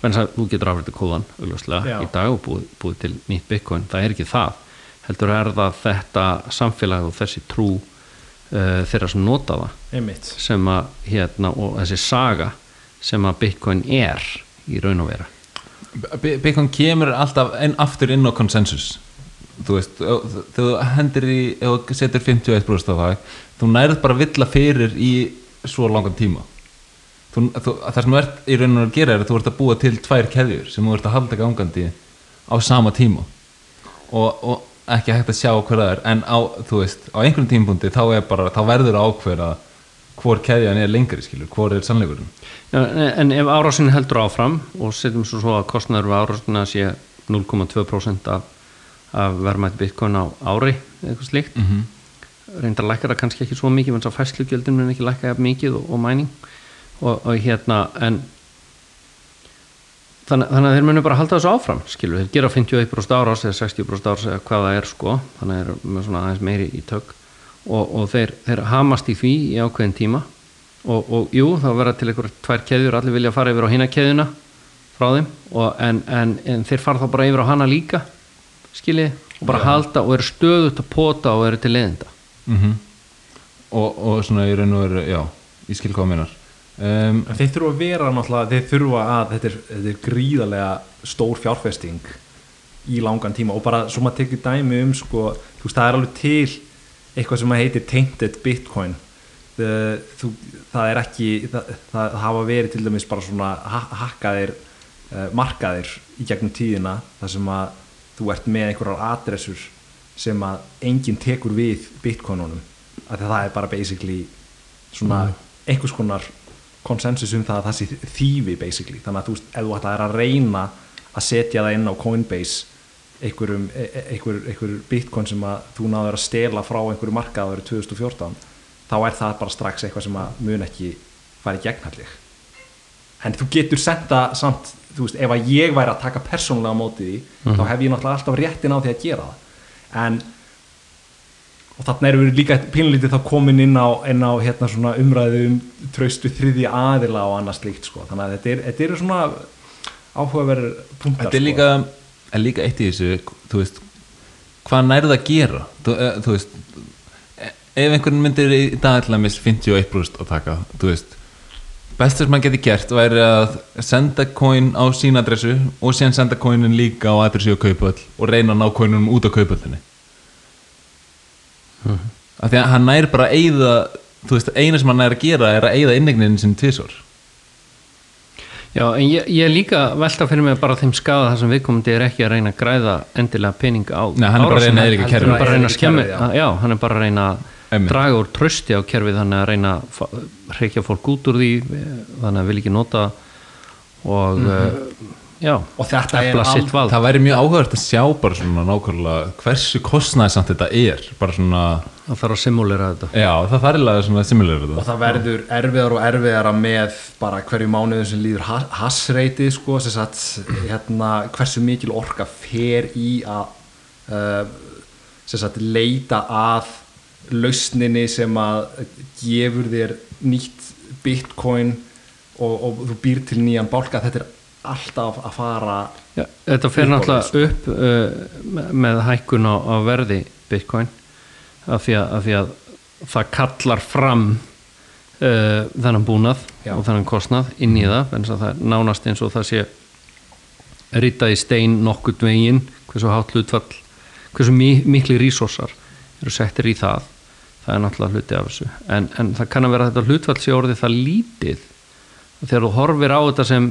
þannig að þú getur afrið kóðan augljóslega, í dag og búið, búið til nýtt bitcoin, það er ekki það. Heldur er það þetta samfélag og þessi trú uh, þeirra sem nota það. Einmitt. Sem að hérna og þessi saga sem að bitcoin er í raun og vera B- Bitcoin kemur alltaf inn, aftur inn á konsensus þú veist, þegar þú hendir í þú setur 51% á það þú nærið bara að villa fyrir í svo langan tíma. Þú, þú, það sem þú ert í rauninu að gera er að þú ert að búa til tvær keðjur sem þú ert að halda gangandi á sama tíma. Og, og ekki hægt að sjá hver það er en á, þú veist, á einhverjum tímapunkti þá, bara, þá verður ákveða hvor keðjan er lengri skilur, hvor er sannleikurinn Já, en ef árásin heldur áfram og setjum svo svo að kostnaður við árásina sé 0,2% af, af verðmætt bitcoin á ári eitthvað slíkt mm. -hmm. reyndar lækkar það kannski ekki svo mikið en svo fæslugjöldin mun ekki lækka mikið og, og mæning og, og hérna en þannig, þannig að þeir munu bara halda þessu áfram skilur, þeir gera 51% árás eða 60% árás eða hvað það er sko þannig að þeir eru með svona aðeins meiri í tök og, og þeir, þeir hamast í því í ákveðin tíma. Og, og jú, þá verða til einhver tvær keðjur allir vilja fara yfir á hina keðjuna frá þeim. Og, en, en, en þeir fara þá bara yfir á hana líka skiljið og bara halda og eru stöðut að pota og eru til leiðinda. Mm og, og svona í raun og veru já, ég skil hvað minnar um, En þeir þurfa að vera náttúrulega, þeir þurfa að þetta er, þetta er gríðarlega stór fjárfesting í langan tíma. Og bara svo maður tekið dæmi um sko, þú veist það er alveg til eitthvað sem að heitir tainted bitcoin. Það, þú, það er ekki það, það hafa verið til dæmis bara svona ha hakkaðir uh, markaðir í gegnum tíðina þar sem að þú ert með einhverjar adressur sem að enginn tekur við bitcoinunum. Að það er bara basically svona einhvers konar konsensus um það að það sé þýfi basically, þannig að þú veist, ef þú ætlaðir að reyna að setja það inn á Coinbase einhverjum, e- e- einhver, einhver bitcoin sem að þú náður að stela frá einhverju markað árið 2014 þá er það bara strax eitthvað sem að mun ekki fari gegnhallig. En þú getur senda samt þú veist, ef að ég væri að taka persónulega á móti því, þá hef ég náttúrulega alltaf réttin á því að gera það. En og þarna erum við líka pínlítið þá komin inn á, inn á hérna svona umræðu um traustu þriði aðila og annað slíkt sko, þannig að þetta er, eru svona áhugaverður punktar Þetta er líka, er líka eitt í þessu þú veist, hvað nærðu að gera? Þú, eh, þú veist eh, ef einhvern myndir í dag miss 51% að taka, þú veist best sem maður geti gert væri að senda coin á sín adressu og síðan senda coinin líka á adressu og kaupöll og reyna að ná coinunum út á kaupöllinni af því að hann nær bara að eyða þú veist, eina sem hann nær að gera er að eyða innegnin sem tvisor Já, en ég, ég er líka velta fyrir mig bara þeim skada þar sem viðkomandi er ekki að reyna að græða endilega pening á Nei, hann er bara að reyna að eyðileggja Hann er bara að reyna að skemmi, já. hann er bara að reyna að draga úr trösti á kerfið þannig að reyna að hreikja fólk út úr því þannig að vil ekki nota og mm já, og þetta er vald. Það væri mjög áhugavert að sjá bara svona nákvæmlega hversu kostnæðsamt þetta er bara svona, það þarf að simulera þetta. Já það þarf eiginlega svona similar og þetta. Það verður erfiðar og erfiðara með bara hverju mánuðin sem líður ha- hassreiti sko, sem sagt, hérna, hversu mikil orka fer í að uh, sem sagt, leita að lausninni sem að gefur þér nýtt bitcoin og, og þú býr til nýjan bálka. Þetta er alltaf að fara Já, þetta á náttúrulega upp uh, með- hækkun á, á verði bitcoin af því, að, af því að það kallar fram uh, þennan búnað Já. og þennan kostnað inn í það en það er nánast eins og það sé ritað í stein nokkurt veginn hversu hátt hlutfall hversu mi mikli resursar eru settir í það. Það er náttúrulega hluti af þessu. En, en það kann að vera þetta hlutfall sé orðið það lítið. Þegar þú horfir á þetta sem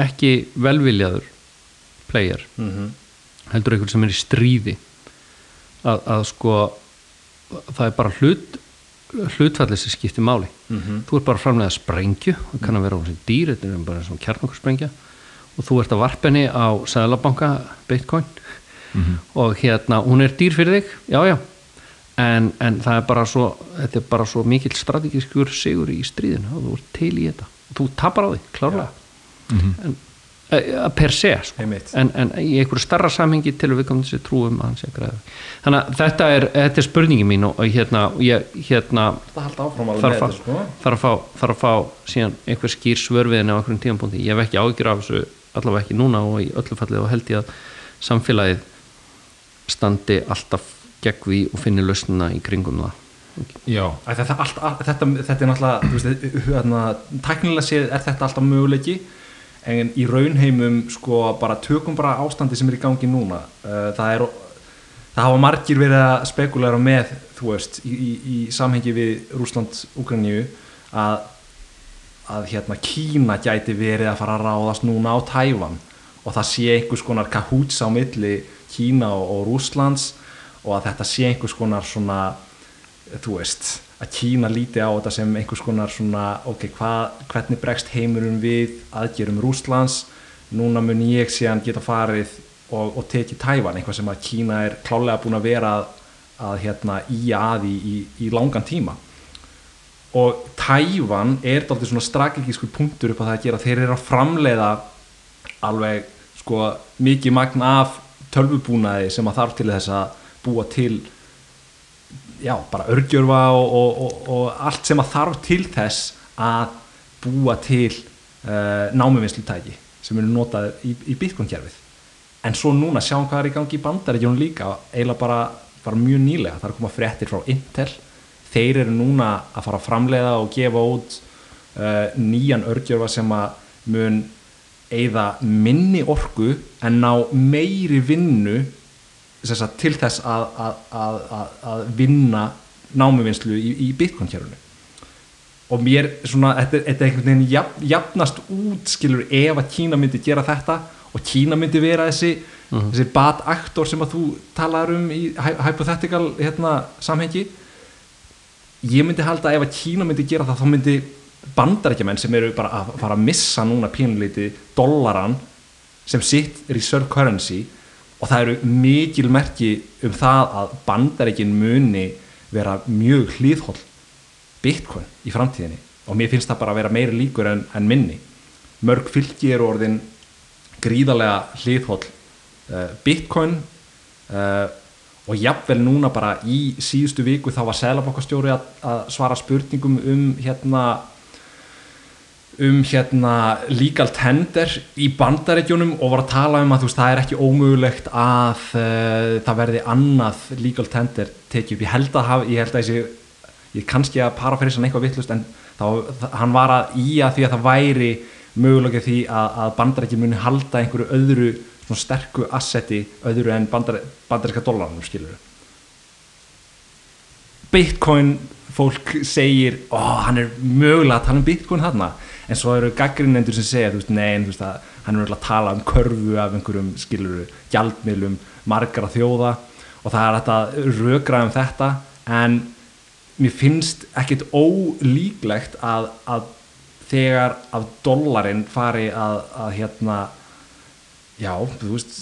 ekki velviljaður player mm -hmm. heldur einhvern sem er í stríði. Að, að sko það er bara hlut hlutfallið sem skiptir máli. Mhm. þú ert bara að framlega sprengju það kann að vera um þessi dýr, þetta er bara svona kjarnokursprengja og þú ert að varpenni á Sæðlabanka Bitcoin. Og hérna, hún er dýr fyrir þig já, já. En, en það er bara svo þetta er bara svo mikill strategískur sigur í stríðinu og þú ert til í þetta. Og þú tapar á því, klárlega en, eh, per se sko. En, en í einhverju starra samhengi til við komum þessi trúum að hann sé að græða. Þannig að þetta er, þetta er spurningi mín og, og hérna, ég, hérna það halda áfram alveg þarf að, þetta sko. þarf, að fá, þarf að fá síðan einhver skýr svörfiðin á einhverjum tíðanbúndi ég hef ekki ágjur af þessu allavega ekki núna og í öllu fallið og held ég að samfélagið standi alltaf gegn því og finni lausnina í kringum það. Já, þetta, allt, allt, þetta, þetta er náttúrulega hérna, tæknilega séð er þetta alltaf möguleiki en í raunheimum sko bara tökum bara ástandi sem er í gangi núna. Uh, það er það hafa margir verið að spekulera með þú veist, í, í, í samhengi við Rúsland, Ukraínu að, að hérna Kína gæti verið að fara að ráðast núna á Tævan. Og það sé einhvers konar kahúts á milli Kína og, og Rúslands og að þetta sé einhvers konar svona þú veist, að Kína líti á þetta sem einhvers konar svona ok, hva, hvernig bregst heimurinn við aðgerum Rúslands núna mun ég síðan geta farið og, og tekið Tævan, eitthvað sem að Kína er klálega búin að vera að, að hérna í aði í, í langan tíma. Og Tævan er dálítið svona strategískur punktur upp á það að gera. Þeir eru að framleiða alveg sko mikið magn af tölvubúnaði sem að þarf til þess að búa til já, bara örgjörfa og, og, og, og allt sem að þarf til þess að búa til uh, námuvinnslutæki sem eru notað í, í Bitcoin-kjærfið en svo núna sjáum hvað er í gangi í bandaríkjónum líka eiginlega bara, bara mjög nýlega. Það er að koma fréttir frá Intel. Þeir eru núna að fara að framleiða og gefa út uh, nýjan örgjörfa sem að mun eigða minni orku en ná meiri vinnu sagt, til þess að, að, að, að, að vinna námuvinnslu í, í Bitcoin-kjærunu og mér svona, þetta, er- þetta er einhvern veginn jafn, jafnast út skilur ef að Kína myndi gera þetta og Kína myndi vera þessi þessi bad aktor sem að þú talar um í hy- hypothetical hérna, samhengi. Ég myndi halda ef að Kína myndi gera það þá myndi bandarækjumenn sem eru bara að fara að missa núna pínleiti dollaran sem sitt reserve currency og það eru mikil merki um það að bandarækin muni vera mjög hlýðhóll bitcoin í framtíðinni. Og mér finnst það bara að vera meiri líkur en, en minni. Mörg fylgi eru orðin gríðarlega hliðhóll uh, Bitcoin uh, og jafnvel núna bara í síðustu viku þá var Sælabankastjóri að, að svara spurningum um hérna um hérna legal tender í bandarætjunum og var að tala um að þú veist það er ekki ómögulegt að uh, það verði annað legal tender tekið upp, ég held að hafa, ég held að þessi ég kannski að parafrisa eitthvað vittlust en þá, hann var að í að því að það væri mögulega því að, að bandarætjun muni halda einhverju öðru svona sterku asseti öðru en bandar, bandaríska dólaranum skilur Bitcoin fólk segir ó, hann er mögulega að tala um Bitcoin þarna en svo eru gaggrinnendur sem segja veist, nein, veist hann er að tala um körfu af einhverjum skiluru gjaldmiðlum margara þjóða. Og það er þetta rögra um þetta en mér finnst ekkit ólíklegt að, að þegar að dollarin fari að, að hérna já, þú veist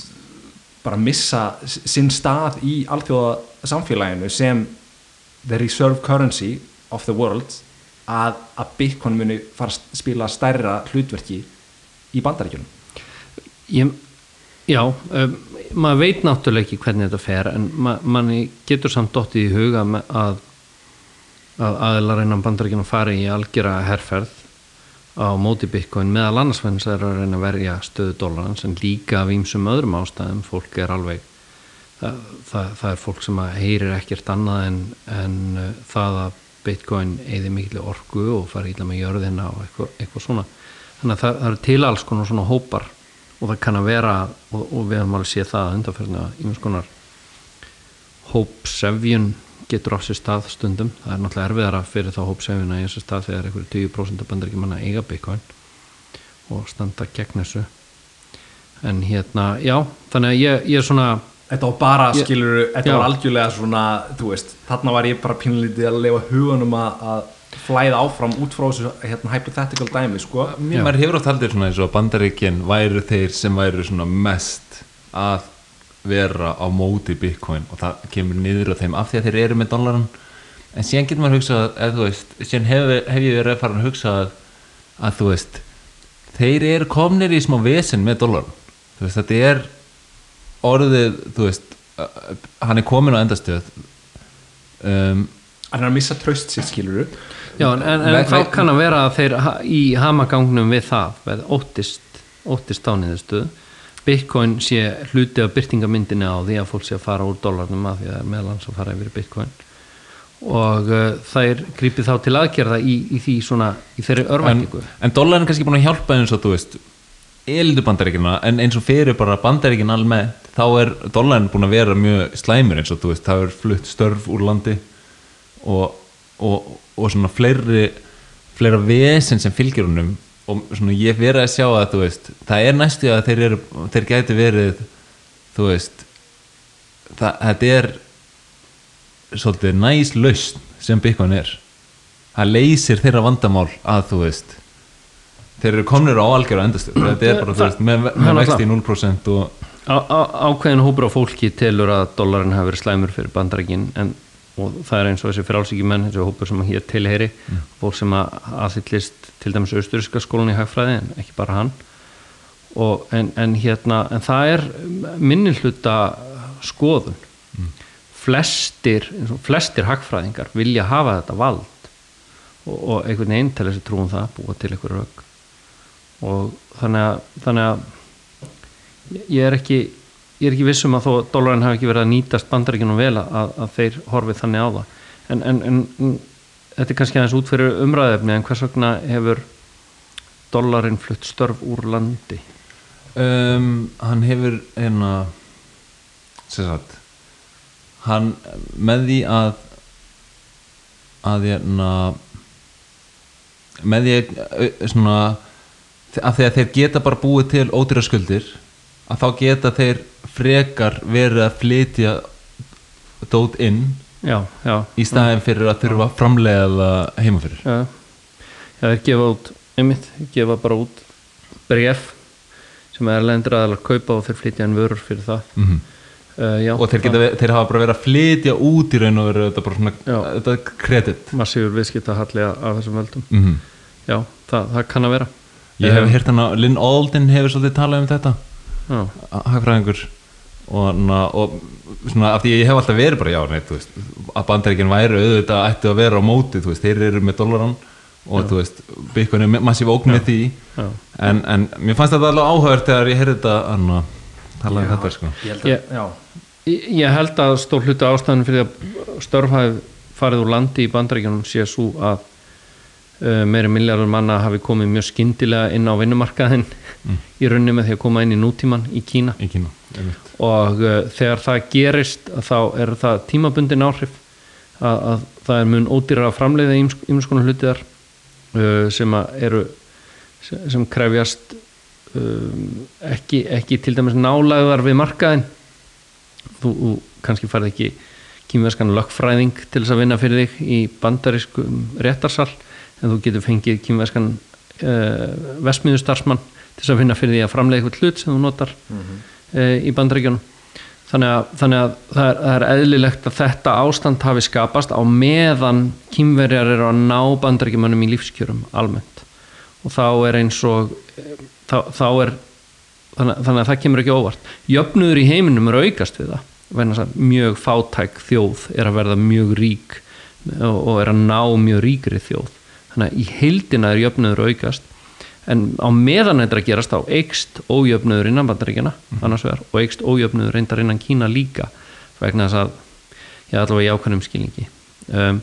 bara missa sinn stað í alþjóða samfélaginu sem the reserve currency of the world að, að Bitcoin muni fara að spila stærra hlutverki í bandaríkjunum? Já, um, maður veit náttúrulega ekki hvernig þetta fer en ma manni getur samt dottið í huga að að aðeinar innan bandaríkjunum fari í algjöra herrferð á móti bitcoin meðal annars fennst það er að reyna að verja stöðu dólarans en líka af ímsum öðrum ástæðum. Fólk er alveg það, það, það er fólk sem heyrir ekkert annað en, en uh, það að bitcoin eði miklu orku og fari íla með jörðina og eitthvað, eitthvað svona. Þannig að það, það eru til alls konar svona hópar og það kann að vera og, og við höfum alveg séð það að undarferðina mjög skonar hópsefjun getur á sér stað stundum. Það er náttúrulega erfiðara fyrir þá hópsefjuna í þessu stað þegar einhverju 20% af bandar ekki manna eiga bitcoin og standa gegn þessu. En hérna, já, þannig að ég, ég er svona Þetta var bara, Ég- skilur, þetta Já. var algjörlega svona, þú veist, þarna var ég bara pínlítið að lefa huganum að, að flæða áfram út frá þessu hérna, hypothetical dæmi, sko. Mér maður hefur átt haldið svona eins og bandaríkinn væru þeir sem væru svona mest að vera á móti bitcoin og það kemur niður á þeim af því að þeir eru með dollaran en síðan getur maður hugsað eða þú veist, síðan hef, hef ég verið að fara að hugsa að, að þú veist þeir eru komnir í smá vesen með dollaran þú veist, þetta er orðið, þú veist hann er komin á endastöð um, Hann er að missa tröst sitt, skilur Já, en, en, en þá kann að vera að þeir í hamagangnum við það, við óttist, óttist ániðustuð. Bitcoin sé hluti af byrtingamyndinni á því að fólk sé að fara úr dólarnum að því að það er meðlans að fara yfir Bitcoin og uh, það er grípið þá til aðgerða í, í því svona, í þeirri en, örvæntingu. en dollarin er kannski búin að hjálpa eins og þú veist eldu bandaríkina en eins og fyrir bara bandaríkina almennt þá er dollarin búin að vera mjög slæmur eins og þú veist það er flutt störf úr landi og, og, og svona fleiri fleira vesen sem fylgir honum og svona ég verið að sjá að þú veist það er næstu að þeir, eru, þeir gæti verið þú veist það, þetta er svolítið næs lausn sem Bitcoin er. Það leysir þeirra vandamál að þú veist þeir eru komnir á algjör að endastöð þetta er bara, þú veist, með, með vexti í 0% og Á, á, ákveðin hópur á fólki telur að dollarin hafi verið slæmur fyrir bandarækin en og það er eins og þessi frálsíkjumenn þessi hópur sem hér tilheyri fólk sem að aðhyllist til dæmis austuríska skólan í hagfræði en ekki bara hann. Og, en, en hérna en það er minni hluta skoðun. Flestir, eins og flestir hagfræðingar vilja hafa þetta vald. Og, og einhvern veginn til þessi trúum það búa til einhver rauk og þannig að, þannig að ég er ekki ég er ekki vissum að þó að dólarin hafi ekki verið að nýtast bandaríkjunum vel að, að þeir horfið þannig á það. En, en, en, þetta er kannski aðeins út fyrir umræðefni en hvers vegna hefur dólarin flutt störf úr landi? Um, hann hefur hérna sem sagt hann með því að að hérna með því að svona að þeir geta bara búið til ódýra skuldir að þá geta þeir frekar verið að flytja dót inn já, já, í staðin fyrir að þurfa að framlega það heima fyrir. Já, já þeir gefa út einmitt, gefa bara út bref sem er lendur aðalega kaupa og þeir flytja en vörur fyrir það. Mm uh, já, og þeir, geta, þeir hafa bara verið að flytja út í raun og veru þetta bara svona er kredit. Massífur viðskiptahalli af af þessum völdum. Mm já, það, það kann að vera. Ég hef Um, heyrt hann að Lynn Alden hefur svolítið talað um þetta hagfræðingur og, na, og svona af því ég hef alltaf verið bara já, nei, þú veist, að bandaríkinn væri auðvitað ættu að vera á móti, þú veist, þeir eru með dollaran og þú veist, Bitcoin er massíf ógn með því. Já. en, en mér fannst þetta alveg áhört þegar ég heyrði þetta anna, tala um þetta sko. Ég held að, Ég- já, Ég held að stór hluti ástæðan fyrir að störf hafi farið úr landi í bandaríkjunum sé svo að uh, meiri milljardur manna hafi komið mjög skyndilega inn á vinnumarkaðin í rauninni með því að koma inn í nútíman í Kína. Í Kína, og uh, þegar það gerist þá er það tímabundin áhrif að, að það er mun ódýrar að framleiða ýmskona hlutiðar uh, sem að eru sem, sem krefjast um, ekki, ekki til dæmis nálæðar við markaðin þú, þú kannski færð ekki kýmverskan lögfræðing til þess að vinna fyrir þig í bandarískum réttarsal en þú getur fengið kýmverskan uh, vesmiðustarsmann til þess að vinna fyrir því að framleiða eitthvað hlut sem þú notar uh, í bandaríkjunum. Þannig að, þannig að það, er, það er eðlilegt að þetta ástand hafi skapast á meðan kýmverjar eru að ná bandaríkjumannum í lífskjörum almennt. Og þá er eins og eh, þá, þá er þannig, þannig að það kemur ekki óvart. Jöfnuður í heiminum er að aukast við það mjög fátæk þjóð er að verða mjög rík og er að ná mjög ríkri þjóð þannig að í heildina er jöfnuður að aukast en á meðan þetta er gerast þá eikst ójöfnuður innan bandaríkjana annars vegar og eikst ójöfnuður reyndar innan Kína líka vegna þess að ég er allavega í ákvæmum skilningi. Um,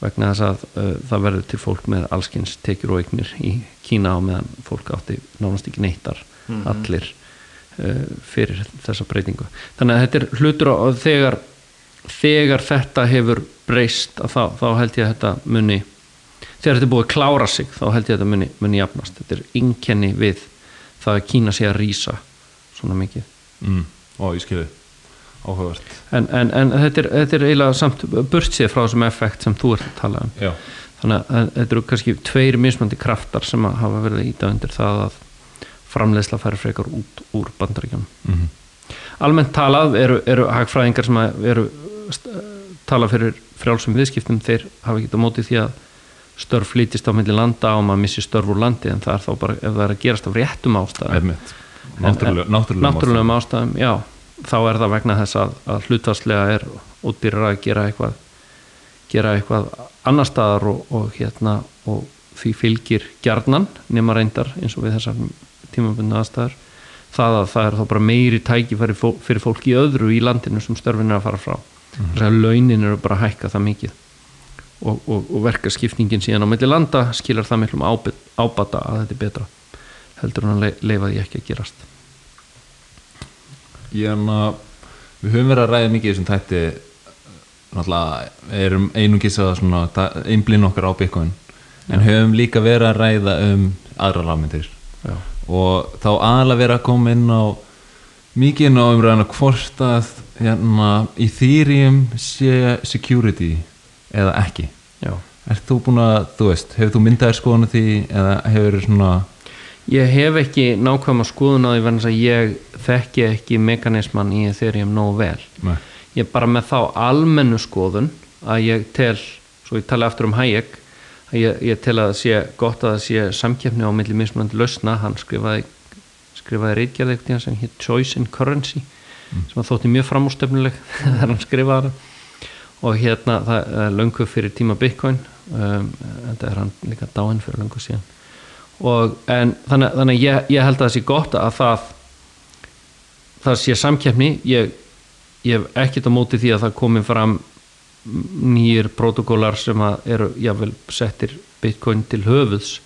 vegna þess að uh, það verður til fólk með allskins tekjur og eignir í Kína og meðan fólk átti nánast ekki neittar allir uh, fyrir þessa breytingu. Þannig að þetta er hlutur og þegar þegar þetta hefur breyst þá, þá held ég að þetta muni þegar þetta er búið að klára sig þá held ég að þetta muni, muni jafnast. Þetta er inkenni við það að Kína sé að rýsa svona mikið. Mm. og ég skilði, áhugavert. En, en, en þetta, er, þetta er eiginlega samt burtsið frá þessum effekt sem þú ert að tala um. Já, þannig að þetta eru kannski tveir mismandi kraftar sem að hafa verið að íta undir það að framleiðsla færi frekar út úr bandaríkjunum. Mm almennt talað eru, eru hagfræðingar sem eru tala fyrir frjálsum viðskiptum þeir hafa ekki á móti því að störf flýtist á milli landa og maður missi störf úr landi en það er þá bara ef það er að gerast af réttum ástæðum. Náttúrulegum ástæðum, já. Þá er það vegna þess að, að hlutvarslega er ódýrar að gera eitthvað gera eitthvað annar staðar og, og hérna og því fylgir gjarnan nema reyndar eins og við þessar tímabundu aðstæður. Það að það er þá bara meiri fó- fyrir fólk í öðru í landinu sem störfin er að fara frá. Þess að launin eru bara að hækka það mikið og, og, og verkaskipningin síðan á milli landa skilar það ábyrg, ábata að þetta er betra heldur hann að leifa því ekki að gerast. Ég er að við höfum verið að ræða mikið í þessum þætti náttúrulega erum einungis að einblinn okkar á Bitcoin en höfum líka verið að ræða um aðra rafmyndir Já. og þá aðalega verið að koma inn á mikið inn á umræðan hvort að hérna, Ethereum sé security eða ekki Já. Ert þú búin að, þú veist, hefur þú myndaðir skoðan því eða hefur svona Ég hef ekki nákvæma skoðun á því verðan að ég þekki ekki mekanisman í Ethereum nógu vel. Nei. Ég er bara með þá almennu skoðun að ég tel, svo ég tala aftur um Hayek, að ég, ég tel að það sé gott að það sé samkeppni á milli mismunandi lausna. Hann skrifaði, skrifaði tíma sem hétt Choice in Currency sem að þótti mjög framústefnuleg [LAUGHS] þegar hann skrifaði það og hérna það er löngu fyrir tíma Bitcoin um, þetta er hann líka dáinn fyrir löngu síðan. Og en þannig, þannig ég, ég held að það sé gott að það það sé samkeppni. Ég, ég hef ekkert á móti því að það komi fram nýjir protokólar sem að eru jável settir bitcoin til höfuðs.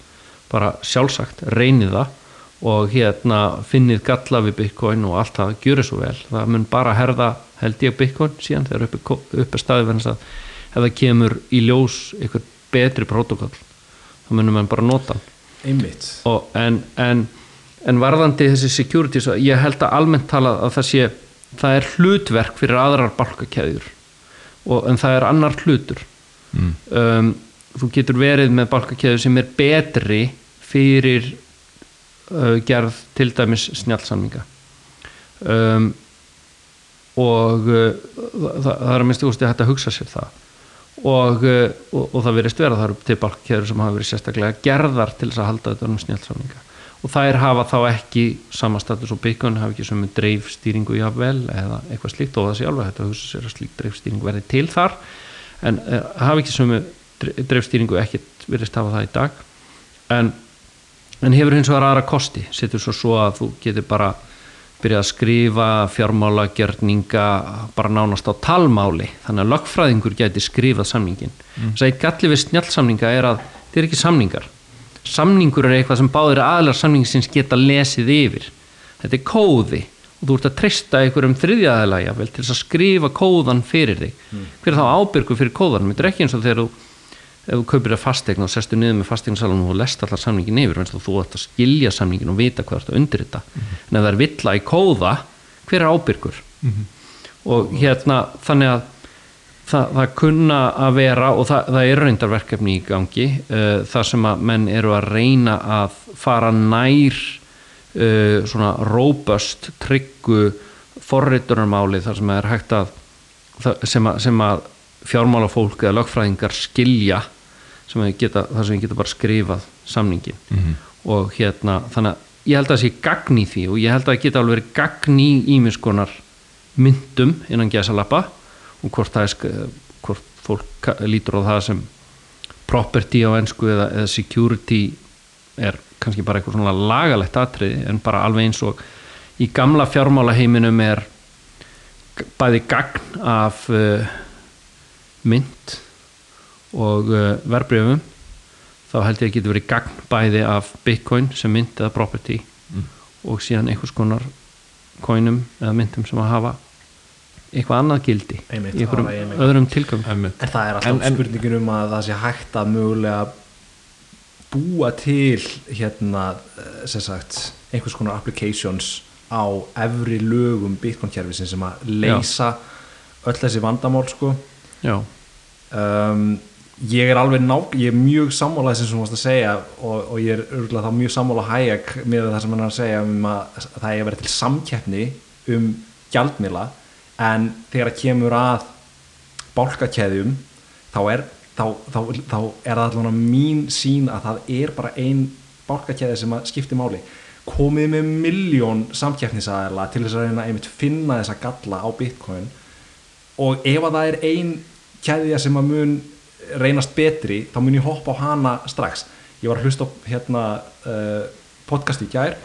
Bara sjálfsagt, reynið það og hérna finnið galla við bitcoin og allt það gjörir svo vel. Það mun bara herða held ég bitcoin síðan þegar uppi, uppi staði venns að ef það kemur í ljós eitthvað betri protokól þá munum mann bara nota og, en, en, en varðandi þessi security ég held að almennt tala að það sé það er hlutverk fyrir aðrar balkakeðjur og, en það er annar hlutur. Mm. um, þú getur verið með balkakeðjur sem er betri fyrir uh, gerð til dæmis snjálfsamninga um, og uh, það, það er að minnstu kosti hægt að hugsa sér það. Og, uh, og, og það verist vera það eru til balkjæður sem hafa verið sérstaklega gerðar til þess að halda þetta um snjálfsamninga og þær hafa þá ekki sama status og byggun hafa ekki sem dreifstýringu jáfnvel eða eitthvað slíkt og það sé alveg að hugsa sér að slíkt dreifstýringu verði til þar. En uh, hafa ekki sem dreifstýringu ekkert verist hafa það í dag. En, en hefur hins vegar aðra kosti. Setur svo svo að þú getur bara byrjað að skrifa fjármála gjörninga bara nánast á talmáli. Þannig að lögfræðingur geti skrifað samningin mm. þess að eitt galli við snjálfsamninga er að þetta er ekki samningar. Samningur er eitthvað sem báðir aðlar samningsins geta lesið yfir. Þetta er kóði. Og þú ert að treysta einhverjum þriðjaðalega til þess að skrifa kóðan fyrir þig. Mm. hver er þá ábyrgu fyrir kóðan þetta er ekki eins og þegar þú ef þú kaupir að fastegna og sestu niður með fastegnasalunum og lest allar samningin yfir þú ætti að skilja samningin og vita hvað þú ætti að undir þetta mm -hmm. en ef það er vill í kóða hver er ábyrgur mm -hmm. og hérna þannig að það, það kunna að vera og það, það er reyndarverkefni í gangi uh, þar sem að menn eru að reyna að fara nær uh, svona robust tryggu forritunarmáli þar sem að er hægt að sem að, sem að fjármálafólk eða lögfræðingar skilja sem geta, þar sem við geta bara skrifað samningin mm -hmm. og hérna þannig að ég held að það sé gagn í því og ég held að það geta alveg verið gagn í ímiskonar myndum innan gæsalappa og hvort það er hvort fólk lítur á það sem property á ennsku eða, eða security er kannski bara eitthvað svona lagalegt atrið en bara alveg eins og í gamla fjármálaheiminum er bæði gagn af uh, mynd og uh, verbreyfum þá held ég að geta verið gagn bæði af bitcoin sem mynd eða property mm. og síðan einhvers konar coinum eða myndum sem að hafa eitthvað annað gildi einmitt, í einhverjum öðrum tilgang en það er alltaf spurningin um að það sé hægt að mögulega búa til hérna eh, sem sagt einhvers konar applications á efri lögum bitcoin kjærfi sem að leysa Já. öll þessi vandamál sko. Já. Um, ég er alveg ná, ég er mjög sammálað sem þú mást að segja og, og ég er örgulega þá mjög sammálað hæg með það sem hann er að segja um að það er að vera til samkeppni um gjaldmila en þegar það kemur að bálkakeðjum þá er þá, þá, þá er það allavega mín sín að það er bara ein bálkakeði sem skiptir máli. Komið með miljón samkeppnisæðila til þess að reyna einmitt finna þessa galla á bitcoin og ef að það er ein kæðja sem að mun reynast betri þá mun ég hoppa á hana strax ég var að hlusta á hérna, uh, podcast í gær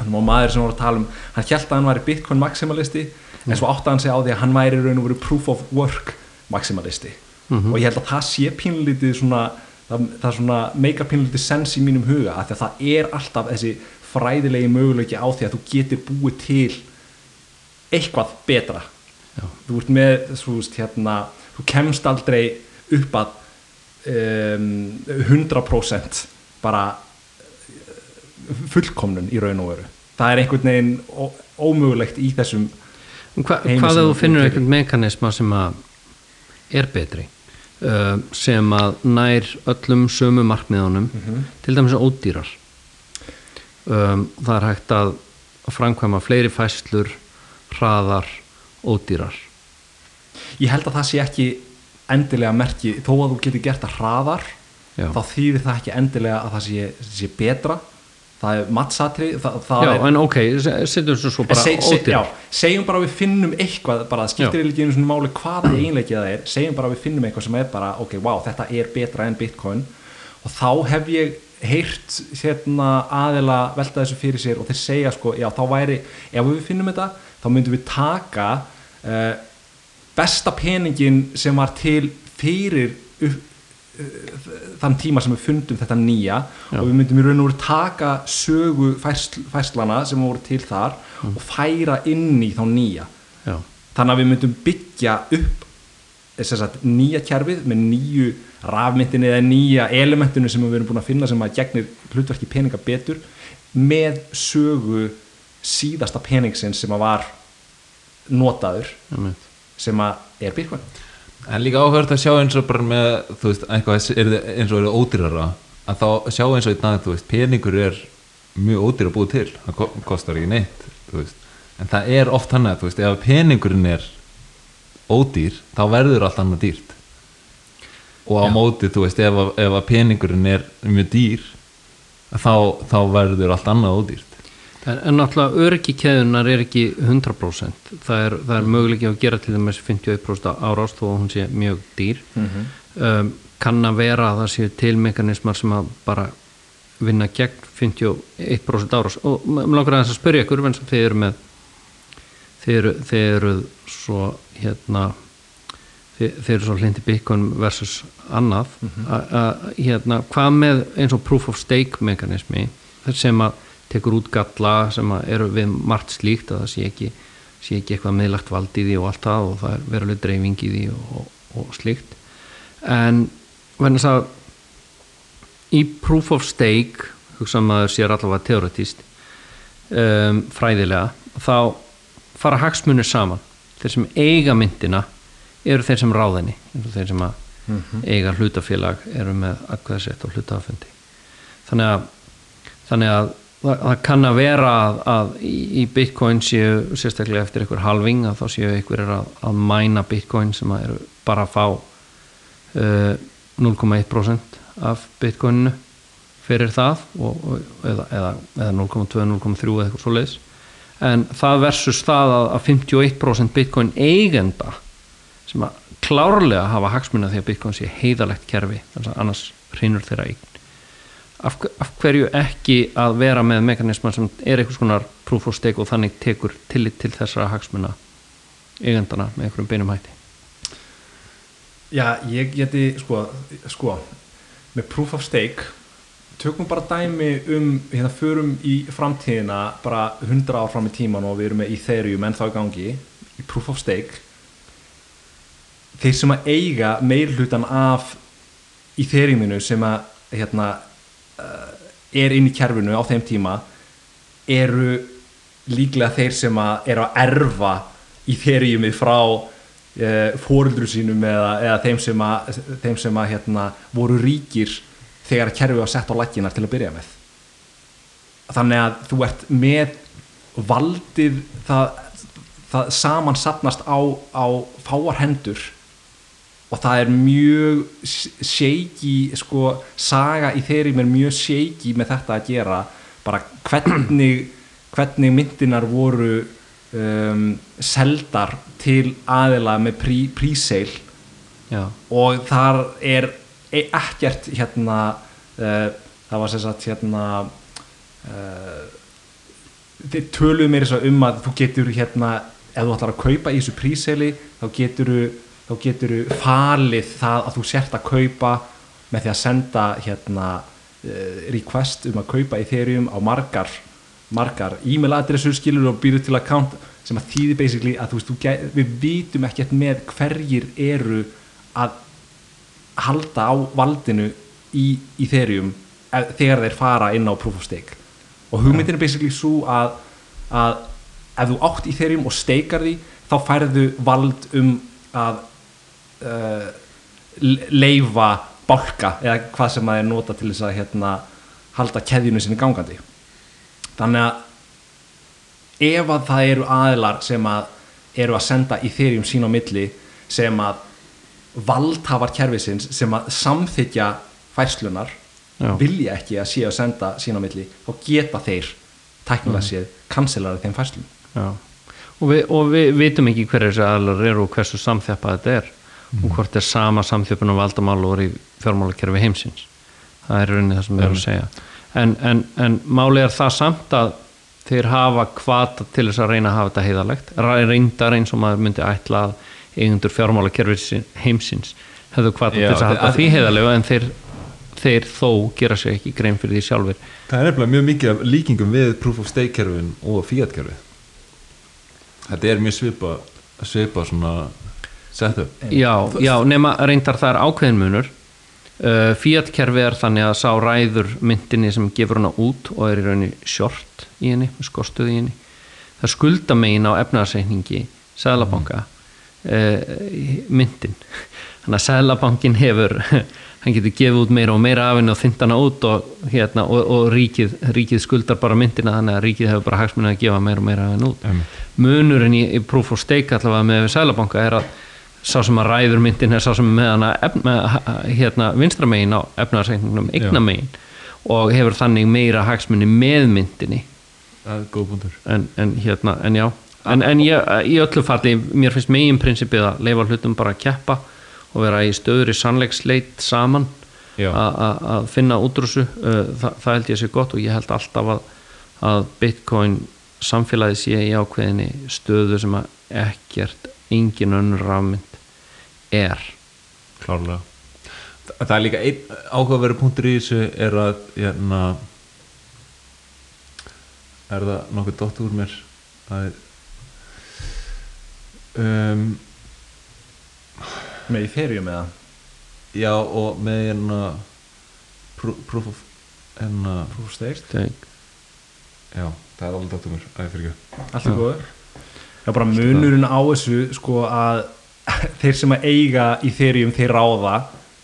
að maður sem var að tala um hann held að hann væri bitcoin maximalisti mm. en svo átti hann sig á því að hann væri raun og veru proof of work maximalisti mm -hmm. og ég held að það sé pínlítið svona það, það svona meika pínlítið sens í mínum huga að, að það er alltaf þessi fræðilegi möguleiki á því að þú getur búið til eitthvað betra Já. þú ert með þú veist hérna þú kemst aldrei upp að um, 100% bara eh, fullkomnun í raun og veru. Það er einhvern veginn ómögulegt í þessum Hva, hvað að þú finnur einhvern mekanisma sem að er betri uh, sem að nær öllum sömu markmiðunum mm -hmm. til dæmis ódýrar? Um, það er hægt að framkvæma fleiri fæslur hraðar, ódýrar. Ég held að það sé ekki endilega merki, þó að þú getur gert það hraðar, já. þá þýðir það ekki endilega að það sé, sé betra. Það er mattsatri það, það Já, er, en ok, setjum svo, svo bara seg, seg, já, segjum bara að við finnum eitthvað bara það skiptir ekki einu svona máli hvaða einleikið það er, segjum bara að við finnum eitthvað sem er bara, ok, wow, þetta er betra en bitcoin. Og þá hef ég heyrt hérna aðila velta þessu fyrir sér og þeir segja sko, já, þá væri, ef við finnum þetta þá myndum við taka uh, besta peningin sem var til fyrir upp, þann tíma sem við fundum þetta nýja Já. og við myndum í raun og veru taka sögu færsl, færslana sem voru til þar mm. og færa inn í þá nýja Já. þannig að við myndum byggja upp sagt, nýja kjærfið með nýju rafmyndinu eða nýja elementinu sem við erum búin að finna sem að gegnir hlutverki peninga betur með sögu síðasta peningsin sem að var notaður mm sem að er Bitcoin. En líka áhört að sjá eins og bara með þú veist, eitthvað er, eins og eru ódýrara að þá sjá eins og í dag þú veist, peningur er mjög ódýr að búið til það kostar ekki neitt þú veist. En það er oft hann að, þú veist, ef peningurinn er ódýr, þá verður allt annað dýrt. Og á Já. móti, þú veist, ef, ef peningurinn er mjög dýr þá, þá verður allt annað ódýrt En, náttúrulega öryggi keðunar er ekki 100% það er, það er möguleiki að gera til dæmis 51% árás þó að hún sé mjög dýr. Um, kann að vera að það séu til mekanismar sem að bara vinna gegn 51% árás. Og mér langar aðeins að spyrja ykkur en þið eru með eru, þið eru svo hérna þið, þið eru svo hlindi Bitcoin versus annað. A, a, hérna, hvað með eins og proof of stake mekanismi sem að tekur út galla sem eru við margt slíkt að það sé ekki, sé ekki eitthvað meðlagt vald í því og allt það og það er veruleg dreifing í því og, og, slíkt. En verðin þess að í proof of stake hugsa maður sér allavega teoretist um, fræðilega þá fara hagsmunir saman. Þeir sem eiga myndina eru þeir sem ráðinni þeir sem að eiga hlutafélag eru með aðkvæðsett og hlutafundi þannig að, þannig að það, það kann að vera að, að í, í bitcoin séu sérstaklega eftir einhver halving að þá séu einhver að, að mæna bitcoin sem að eru bara að fá uh, 0,1% af bitcoininu fyrir það og, og, eða, eða, eða 0,2, 0,3 eða eitthvað svo leiðis en það versus það að, að 51% bitcoin eigenda sem að klárlega hafa hagsmuna því að bitcoin sé heiðalegt kerfi annars hrinur þeirra eign af, af hverju ekki að vera með mekanisman sem er einhvers konar proof of stake og þannig tekur tillit til þessara hagsmuna eigendana með einhverjum beinum hætti? Já, ég geti, sko, sko með proof of stake tökum bara dæmi um hérna förum í framtíðina bara 100 ár fram í tíman og við erum með Ethereum en þá í gangi í proof of stake. Þeir sem að eiga meir hlutan af Ethereuminu sem að hérna er inn í kerfinu á þeim tíma eru líklega þeir sem að eru að erfa Ethereumið frá uh, fóruldru sínum eða, eða þeim sem að, þeim sem að hérna, voru ríkir þegar kerfið var sett á lækinar til að byrja með. Þannig að þú ert með valdið það, það saman sapnast á, á fáar hendur og það er mjög shaky sko, saga í þeirri er mjög shaky með þetta að gera. Bara hvernig [CLEARS THROAT] hvernig myndinar voru um, seldar til aðila með prí, príseil. Og þar er e- ekkert hérna uh, það var sem sagt hérna uh, þið töluðu mér um að þú getur hérna ef þú ætlar að kaupa í þessu príseli þá getur þá getur falið það að þú sért að kaupa með því að senda hérna uh, request um að kaupa Ethereum á margar margar e-mail adressur skilur og býður til account sem að þýði basically að þú veist, þú, við vitum ekkert með hverjir eru að halda á valdinu í Ethereum ef- þegar þeir fara inn á proof of stake. Og hugmyndin er basically svo að, að ef þú átt Ethereum og steikar því þá færðu vald um að uh, leifa bálka eða hvað sem það er nota til þess að hérna, halda keðjunu sinni gangandi. Þannig að ef að það eru aðilar sem að eru að senda Ethereum sín á milli sem að valdhafar kerfisins sem að samþykja færslunar Já. vilja ekki að sé að senda sín á milli þá geta þeir tæknilega séð kanselari þeim færslum. Já. Og við, og við vitum ekki hverju þessi aðlar eru og hversu samþjapað þetta er og hvort er sama samþjöpun og valdamál og í fjármálakerfi heimsins. Það er rauninni það sem við erum að segja. En, en, en máli er það samt að þeir hafa kvata til þess að reyna að hafa þetta heiðalegt reyndar eins og maður myndi ætla að eigendur fjármálakerfi heimsins hefðu kvata til þess að hafa því heiðalegu en þeir, þeir þó gera sér ekki grein fyrir því sjálfur Það er nefnilega mjög mikið af líkingum við proof of stake kerfin og fiat kerfi Þetta er mjög svipa svipa svona setup Já, já, nema reyndar það er ákveðin munur. Uh, Fiat kerfi er þannig að sá ræður myndinni sem gefur hana út og er í rauninni short í henni, skostuð í henni. Það skulda megin á efnaðarsreikningi Sæðlabanka uh, myndin. Þannig að Sæðlabankin hefur [LAUGHS] hann getur gefið út meira og meira af henni og þynt hana út og, hérna, og, og ríkið, ríkið skuldar bara myndina þannig að ríkið hefur bara hagsmunni að gefa meira og meira af henni út. Munurinn í, í proof of stake allavega með sælabanka er að sá sem að ræður myndin er sá sem með hana efna, hérna, vinstra megin á efnaðarsreikningnum eigna megin og hefur þannig meira hagsmunni með myndinni. Það er góð punktur. En, en hérna, en já. En, en ég, í öllu falli, mér finnst megin prinsipið að leifa hlutum bara að keppa og vera í stöður í sannleiksleit saman að finna útrúsu Þa, það held ég sé gott og ég held alltaf að, að Bitcoin samfélagi sé í ákveðinni stöðu sem að ekkert engin önnur rafmynd er. Klárlega. Þa- það er líka einn áhugaveru punktur í þessu er að hérna er það nokkuð dótt úr mér? Það er um, með Ethereum eða? Já og með hérna proof, of hérna, proof of stake? Já, það er alveg dótt úr mér að ég fyrir ekki allt er góður já bara munurinn á þessu sko að þeir sem að eiga í Ethereum þeir ráða.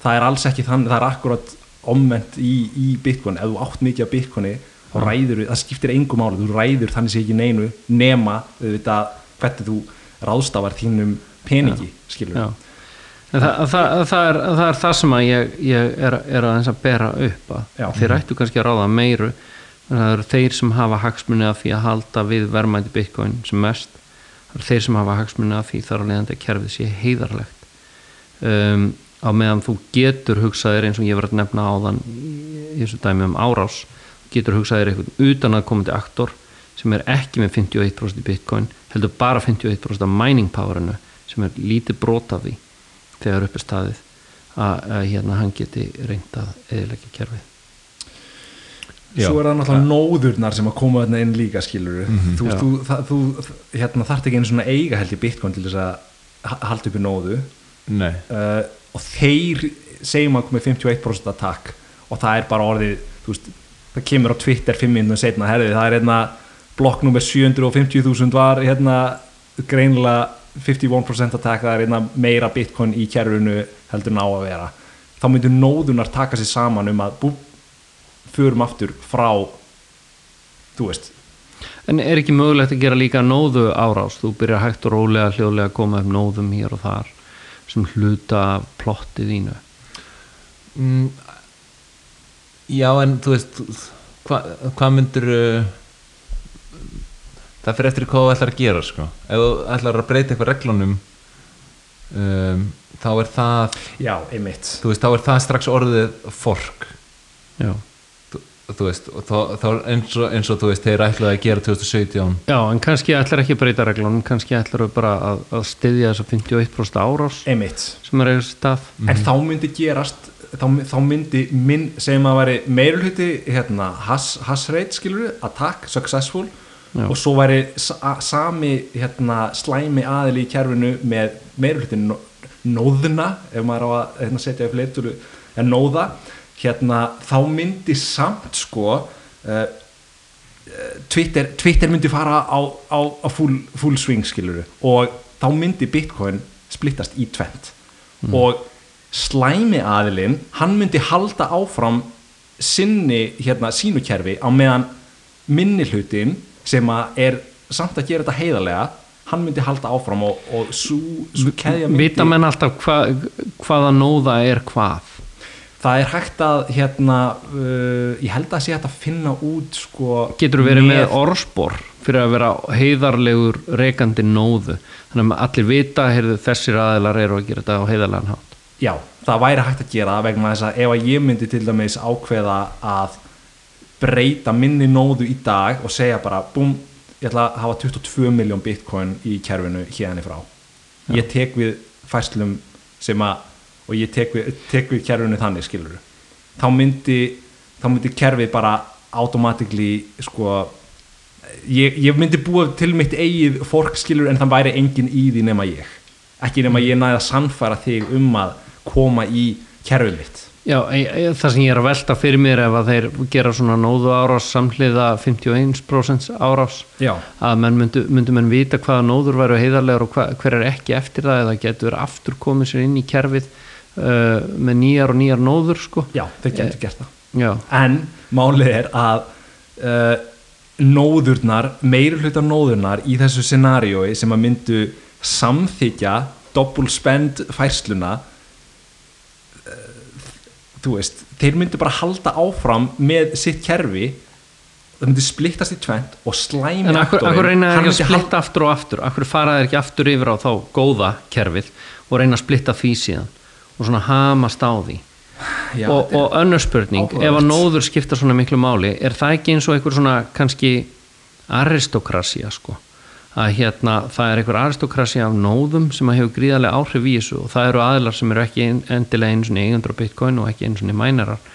Það er alls ekki þannig, það er akkurat omment í, í Bitcoin, ef þú átt mikið af Bitcoini þá ræður, það skiptir engum máli. Þú ræður þannig sé ekki neinu nema auðvitað hvernig þú ráðstafar þínum peningi skilur Já. Það, það, það, er, það er það sem að ég, ég er, er aðeins að bera upp að Já. þeir ættu kannski að ráða meiru. Það eru þeir sem hafa hagsmunni af því að halda við verðmæti bitcoin sem mest þeir sem hafa hagsmunni af því þar að leiðandi að kerfið sé heiðarlegt um, á meðan þú getur hugsaðir eins og ég var að nefna áðan í, í þessu dæmi um árás getur hugsaðir einhvern utan að komandi aktor sem er ekki með 51% í bitcoin heldur bara 51% af mining powerinu sem er lítið brot af því þegar upp er staðið að, að hérna hann geti reynd að eðilegja kerfið. Svo er það náttúrulega nóðurnar sem að koma þarna inn líka skilur þú, veist, þú, það, þú hérna, þarft ekki einu svona eiga held í Bitcoin til þess að ha- halda upp í nóðu uh, og þeir segjum að komið 51% attack og það er bara orðið þú veist, það kemur á Twitter 5 minnum setna, herði, það er hérna blokk nummer 750.000 var hérna greinilega 51% attack, það er hérna meira bitcoin í kerfinu heldur en á að vera. Þá myndir nóðunar taka sér saman um að bú, förum aftur frá þú veist. En er ekki mögulegt að gera líka nóðu árás þú byrjar hægt og rólega hljóðlega að koma upp nóðum hér og þar sem hluta af plottið þínu. Mm, já en þú veist hvað hva myndir uh, það fyrir eftir hvað þú ætlar að gera sko. ef þú ætlar að breyta eitthvað reglunum um, þá er það já, einmitt. Þú veist, þá er það strax orðið fork. Já, þú, veist, þá, þá eins, og, eins og þú veist, þeir ætlaði að gera 2017 já en kannski ætlar ekki að breyta reglunum kannski ætlar bara að, að styðja þessa 51% árás einmitt. sem er eiginlega stað. En þá myndi gerast þá, þá myndi minn, segjum að væri meirulhuti hérna, hash, hash rate skilur attack, successful Já. og svo væri sa sami hérna, slæmi aðili í kerfinu með meirulhuti nóðuna ef maður á að hérna, setja upp leituru en nóða hérna, þá myndi samt sko uh, Twitter, Twitter myndi fara á, á, á full, full swing skiluru og þá myndi Bitcoin splittast í tvent og slæmi aðilinn hann myndi halda áfram sinni hérna sínu kerfi á meðan minni hlutin sem að er samt að gera þetta heiðarlega hann myndi halda áfram og, og svo keðja myndi vita menn alltaf hva, hvaða nóða er hvað það er hægt að hérna uh, ég held að sé hægt að finna út sko getur verið með orðspor fyrir að vera heiðarlegur rekandi nóðu? Þannig að allir vita heyrðu, þessir aðilar eru að gera þetta á heiðarlegan hátt. Já, það væri hægt að gera vegna þess að ef að ég myndi til dæmis ákveða að breyta minni nóðu í dag og segja bara búm, ég ætla að hafa 22 miljón bitcoin í kerfinu hérni frá. Ég tek við færslum sem að og ég tek við, við kerfinu þannig skilur þá myndi þá myndi kerfið bara automatically sko ég, ég myndi búa til mitt eigið fork skilur en það væri engin í því nema ég. Ekki nema ég næði að sannfæra þig um að koma í kerfið mitt. Já, e, e, það sem ég er að velta fyrir mér ef að þeir gera svona nóðu árás samhliða 51% árás já, að menn myndu, myndu menn vita hvaða nóður væru heiðarlegar og hver er ekki eftir það eða getur aftur komið sér inn í kerfið uh, með nýjar og nýjar nóður sko. Já, þau getur gert það. Já, en málið er að uh, nóðurnar, meiri hluta nóðurnar í þessu scenariói sem að myndu samþykja double spend færsluna eh, þú veist, þeir myndu bara halda áfram með sitt kerfi það myndi splittast í tvent og slæmi En akkur, akkur reyna þeir ekki að splitta aftur og aftur? Akkur fara þeir ekki aftur yfir á þá góða kerfið og reyna að splitta því síðan og svona hamast á því. Já, og, og önnur spurning ef að nóður skipta svona miklu máli er það ekki eins og einhver svona kannski aristokrasía sko? Að hérna það er einhver aristokrasía af nóðum sem að hefur gríðarlega áhrif í þessu og það eru aðilar sem eru ekki endilega einu svona eigendur á bitcoin og ekki einu svona mænarar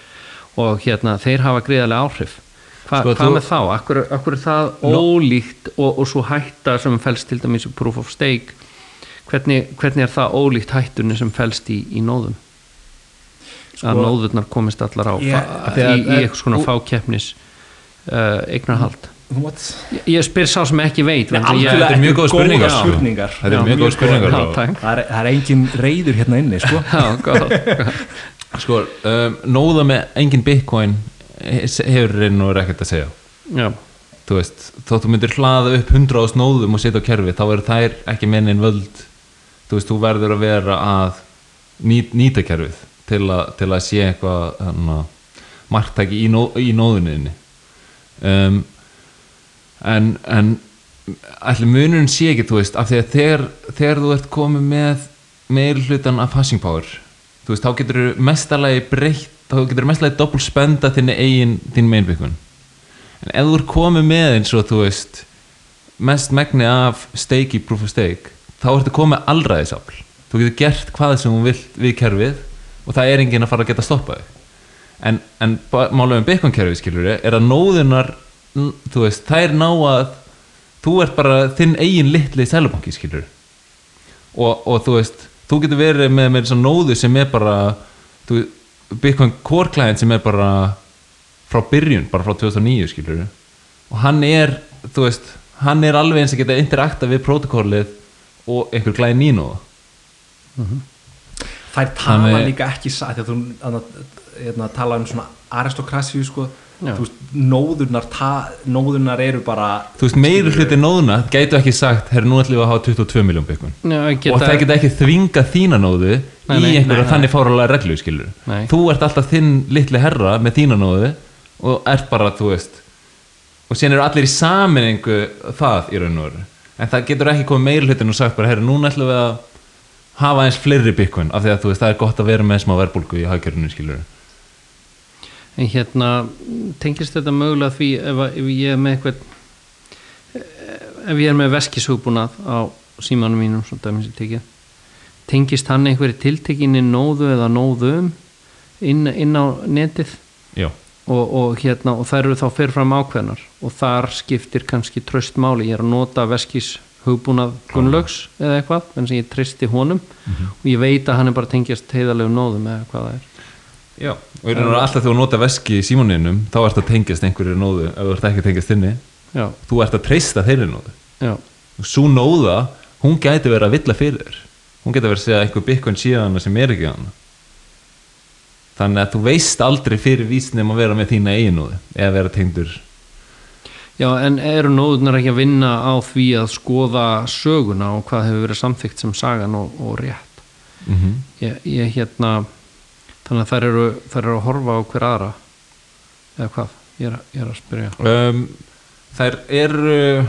og hérna þeir hafa gríðarlega áhrif. Hva, Sko, hvað þú- með þá? Akkur, akkur er það ólíkt og, og svo hætta sem fælst til dæmis proof of stake hvernig, hvernig er það ólíkt hættunni sem fælst í, í nóðum að Sko- nóðurnar komist allar á Ég- fa- að- í, í eitthvað svona fákeppnis uh, eignarhald ég, ég spyr sá sem ekki veit Nei, að algjörlega þetta er mjög ekki góð spurningar, sko. spurningar. Þetta er mjög góð spurningar, það er, það er engin reyður hérna inni sko. [LAUGHS] Já, gott. sko, um, nóða með engin bitcoin he- hefur reynir og ekkert að segja Já, þú veist, þótt þú myndir hlaða upp 100 snóðum og setja á kerfi þá eru þær ekki mennin völd þú veist, þú verður að vera að nýt, nýta kerfið til, a, til að sé eitthvað hana, marktæki í, nó, í nóðuninni. Um, en en allir munurinn sé ekki, þú veist af því að þegar, þegar þú ert komið með meir hlutan af passing power þú veist, þá getur mestalagi breytt þá getur mestalagi doppul spenda þinni eigin, þín mainbyggun en ef þú ert komið með eins og þú veist mest megni af stake í proof of stake þá ertu komið allræðisafl þú getur gert hvað sem þú vilt við kerfið og það er enginn að fara að geta stoppað þig. En, en málega um bitcoin kerfið skilur er að nóðunar þú veist, þær ná að þú ert bara þinn eigin litli sælubanki skilur og, og þú veist, þú getur verið með, með svona nóðu sem er bara core client sem er bara frá byrjun, bara frá 2009 skilur og hann er þú veist, hann er alveg eins að geta interakta við protokollið og einhver glæði nýnóða þær tala Þannig- líka ekki sa- þegar þú þarna, hérna, tala um svona aristokrasíu sko. Já. þú veist, nóðurnar ta, nóðurnar eru bara þú veist, meiri hluti nóðuna gætu ekki sagt, herru, nú ætlum við að hafa 22 miljón geta, og það geta ekki þvinga þína nóðu Nei, í nei, einhverja nei, þannig fáralega reglu skilur Nei. þú ert alltaf þinn litli herra með þína nóðu og ert bara, þú veist og síðan eru allir í saminningu það í raun og veru en það getur ekki komið meiri hlutin og sagt bara, herru, núna ætlum við að hafa eins fleiri bitcoin af því að þú veist, það er gott að vera með smá verbulgu í hagkjörnum skilur En hérna tengist þetta mögulega því ef, ef ég er með eitthvað ef ég er með veskishugbúnað á símanum mínum svona dæmis ég tekið tengist hann einhverju tiltekinni nóðu eða nóðum inn, inn á netið? Já, og, og hérna og þær eru þá fyrirfram ákveðnar. Og þar skiptir kannski tröst máli. Ég er að nota veskis hugbúnað Gunnlaugs eða eitthvað en sem ég tristi honum. Og ég veit að hann er bara tengjast heiðalegu nóðum eða hvað það er. Já og og veru alltaf þegar þú nota veski í símoninum þá ert að tengjast einhverju nóðu ef þú ert ekki að tengjast þinni. Já, þú ert að treysta þeirri nóðu. Já, og svo nóða, hún gæti verið að villa fyrir hún gæti verið að segja einhver bitcoin síðan sem er ekki hann þannig að þú veist aldrei fyrir vísnum að vera með þína eigin nóðu eða vera tengdur. Já en eru nóðunar ekki að vinna á því að skoða söguna og hvað hefur verið samþykkt sem sagan og, og rétt? Mm -hmm. ég, ég hérna þannig að þær eru, þær eru að horfa á hver aðra eða hvað, ég er, ég er að spyrja. Um, þær eru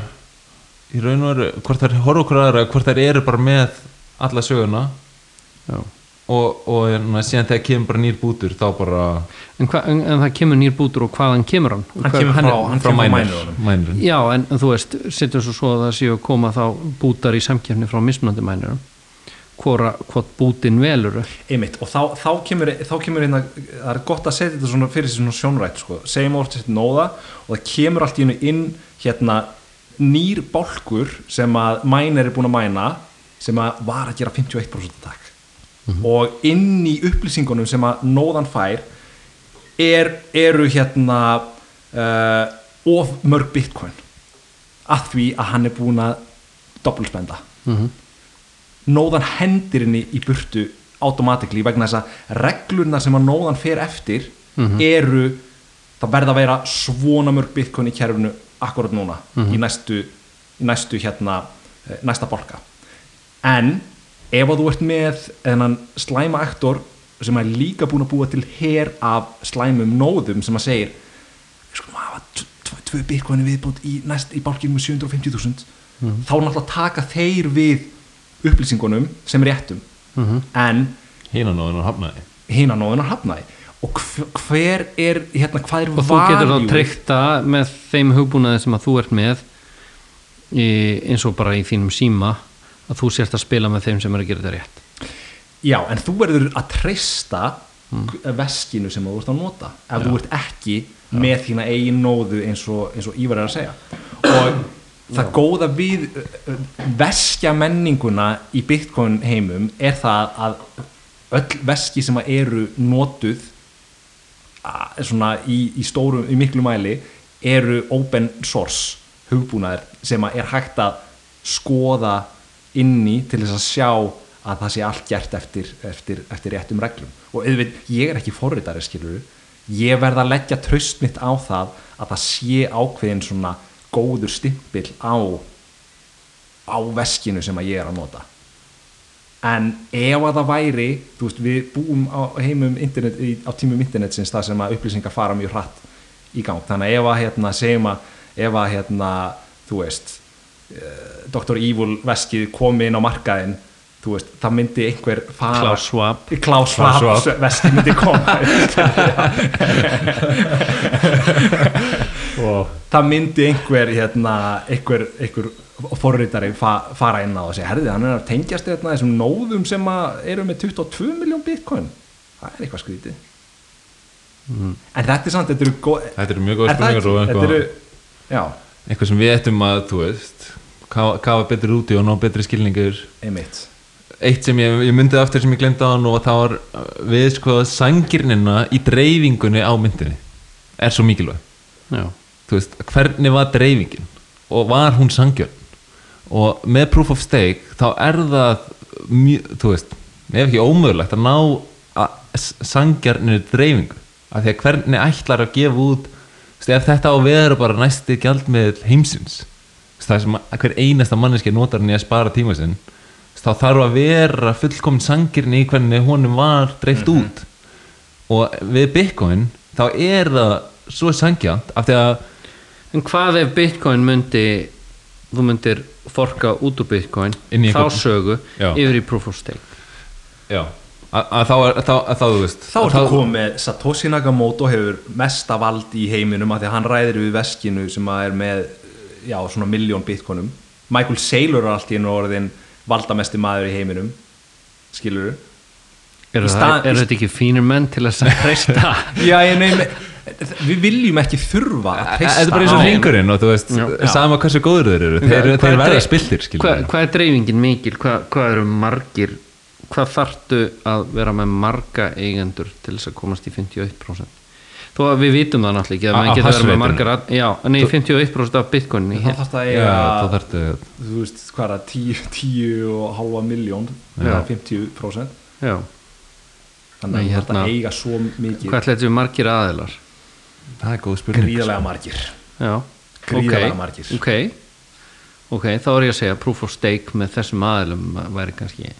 í raun og veru hvort þær horfa okkur aðra, hvort þær eru bara með alla söguna. Já og, og hérna, síðan þegar kemur bara nýr bútur þá bara En, hva, en, en það kemur nýr bútur og hvaðan kemur hann? Hann kemur frá- hann frá mænirinn. Já, en, en þú veist, setjum svo svo að það séu að koma þá bútar í samkefni frá mismunandi hvora, hvort bútin veluru einmitt og þá, þá kemur, þá kemur hérna, það er gott að setja þetta svona fyrir svona sjónrætt sko. segjum oft sér nóða og það kemur allt í hennu inn hérna nýr bálkur sem að mænir er búin að mæna sem að var að gera 51% takk og inn í upplýsingunum sem að nóðan fær er, eru hérna uh, of mörg bitcoin. Að því að hann er búin að doppelspenda. Mm nóðan hendir henni í burtu automatically vegna þess að reglurna sem að nóðan fer eftir eru það verða að vera svona mörg bitcoin í kerfinu akkurat núna í næstu, í næstu hérna eh, næsta bolka en ef að þú ert með þennan slæma aktor sem er líka búin að búa til her af slæmum nóðum sem að segir við skulum hafa tv- tv- tvö bitcoinu viðbútt í, næst, í bálkinu með 750.000 þá náttúrulega taka þeir við upplýsingunum sem réttum. En Hínan og hennar hafnaði. hina nóðunar hafnaði. Og hver, er hérna, hvað er og þú getur þá það með þeim hugbúnaði sem að þú ert með í, eins og bara í þínum síma að þú sért að spila með þeim sem er að gera þetta rétt. Já, en þú verður að treysta veskinu sem þú ert að nota ef þú ert ekki með þína eigin nóðu eins og, eins og Ívar er að segja. Og það góða við veskja menninguna í Bitcoin heimum er það að öll veski sem eru notuð að, svona í, í stórum, í miklu mæli eru open source hugbúnaðir sem er hægt að skoða inni til þess að sjá að það sé allt gert eftir, eftir, eftir réttum reglum. Og auðvitað, ég er ekki forritari skilur ég verð að leggja traust mitt á það að það sé ákveðin svona góður stimpil á á veskinu sem að ég er að nota. En ef að það væri þú veist, við búum á heimum internet, á tímum internetsins það sem að upplýsingar fara mjög hratt í gang. Þannig að ef að hérna, segjum að ef að hérna, þú veist Dr. Evil veskið komi inn á markaðin veist, það myndi einhver fara Klaus Schwab. Veskið myndi koma [LAUGHS] wow. það myndi einhver hérna, einhver, einhver forritari fa fara inn á og segja, herði, hann er að tengjast hérna, þessum nóðum sem eru með 22 miljón bitcoin það er eitthvað skrítið en þetta er samt, þetta eru Þetta eru mjög góð það spurningar og? Þetta eru, já, eitthvað sem við ættum að, þú veist kafa, betri úti og ná betri skilningur einmitt. Eitt sem ég, ég myndið aftur sem ég glemdi á hann og það var við sko sangirnina í dreifingunni á myndinni er svo mikilvæg. Veist, hvernig var dreifingin? Og var hún sangjörn og með proof of stake þá er það þú veist, ef ekki ómögulegt að ná sangjörnir dreifingu. Af því að hvernig ætlar að gefa út þú veist, ef þetta á að vera bara næsti gjaldmiðl heimsins það sem að hver einasta manneski notar hann í að spara tíma sinn þá þarf að vera fullkomin sangjörn í hvernig honum var dreift út. Og við Bitcoin þá er það svo sangjant af því að en hvað ef bitcoin myndi þú myndir forka út úr bitcoin þá sögu Já. yfir í proof of stake? Já, að, að þá er þá, að þá þú veist þá ertu komið með Satoshi Nakamoto hefur mesta vald í heiminum af því að hann ræðir við veskinu sem að er með já, svona miljón bitcoinum. Michael Saylor er allt í einu orðin valdamesti maður í heiminum skilur eru þetta ekki fínir menn til að [LAUGHS] treysta? Já, ég nefn við viljum ekki þurfa að treysta Þetta er bara eins og ringurinn og þú veist Já. sama hversu góður þeir eru. Þeir, þeir er verða spiltir hvað, hvað er dreifingin mikil? Hvað, hvað eru margir hvað þarftu að vera með marga eigendur til þess að komast í 51% þó að við vitum það náttúrulega ekki að maður getur verið með margar að, já, nei 51% af bitcoin í þá þarf það eiga þú veist hvað er það 10, 10 og halva miljón Já. 50% já, þannig Nei, að hérna- þetta eiga svo mikið. Hvað þetta séu margir aðilar? Það er góð spurning. Gríðarlega margir. Já, Gríðarlega ok, margir. ok. Ok, þá er ég að segja proof of stake með þessum aðilum væri kannski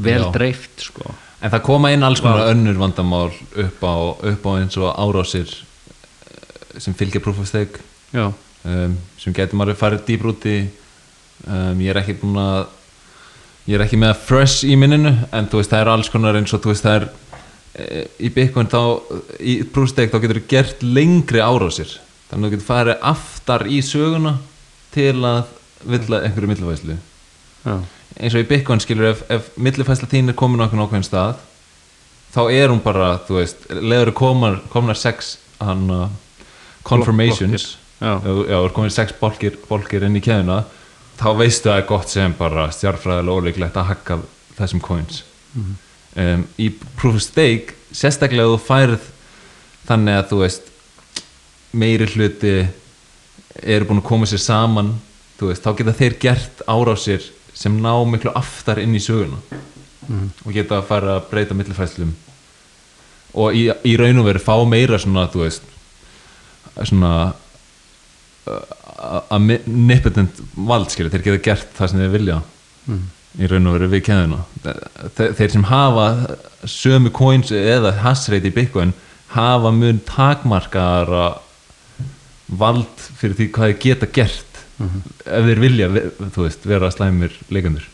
vel dreift sko En það koma inn alls konar önnur vandamál upp á, upp á eins og árásir eh, sem fylgja proof of stake. Um, sem getur maður farið dýbr út í. Um, ég er ekki búin að ég er ekki með fresh í minninu en þú veist það er alls konar eins og þú veist það er e, í Bitcoin þá í proof of stake þá getur þú gert lengri árásir. Þannig að þú getur farið aftar í söguna til að vilja einhverju millifæslu já, eins og í Bitcoin skilur ef, ef millifæsla þín er komin á ákveðin stað þá er hún bara, þú veist leður komar, komnar sex hann uh, confirmations. Já. já, já, er komin sex bolkir, bolkir inn í keðuna þá veistu að það er gott sem bara stjárfræðilega ólíklegt að hakka þessum coins. Um, í proof of stake sérstaklega þú færð þannig að þú veist meiri hluti eru búin að koma sér saman þú veist, þá geta þeir gert árásir sem ná miklu aftar inn í söguna og geta að fara að breyta millifæslum og í, í raun og veru fá meira svona, þú veist svona uh, omnipotent vald skilur, þeir geta gert það sem þeir vilja í raun og veru við keðuna þeir, þeir sem hafa sömu coins eða hasrate í Bitcoin hafa mun takmarkaðara vald fyrir því hvað þeir geta gert ef þeir vilja þú veist, vera slæmir leikandur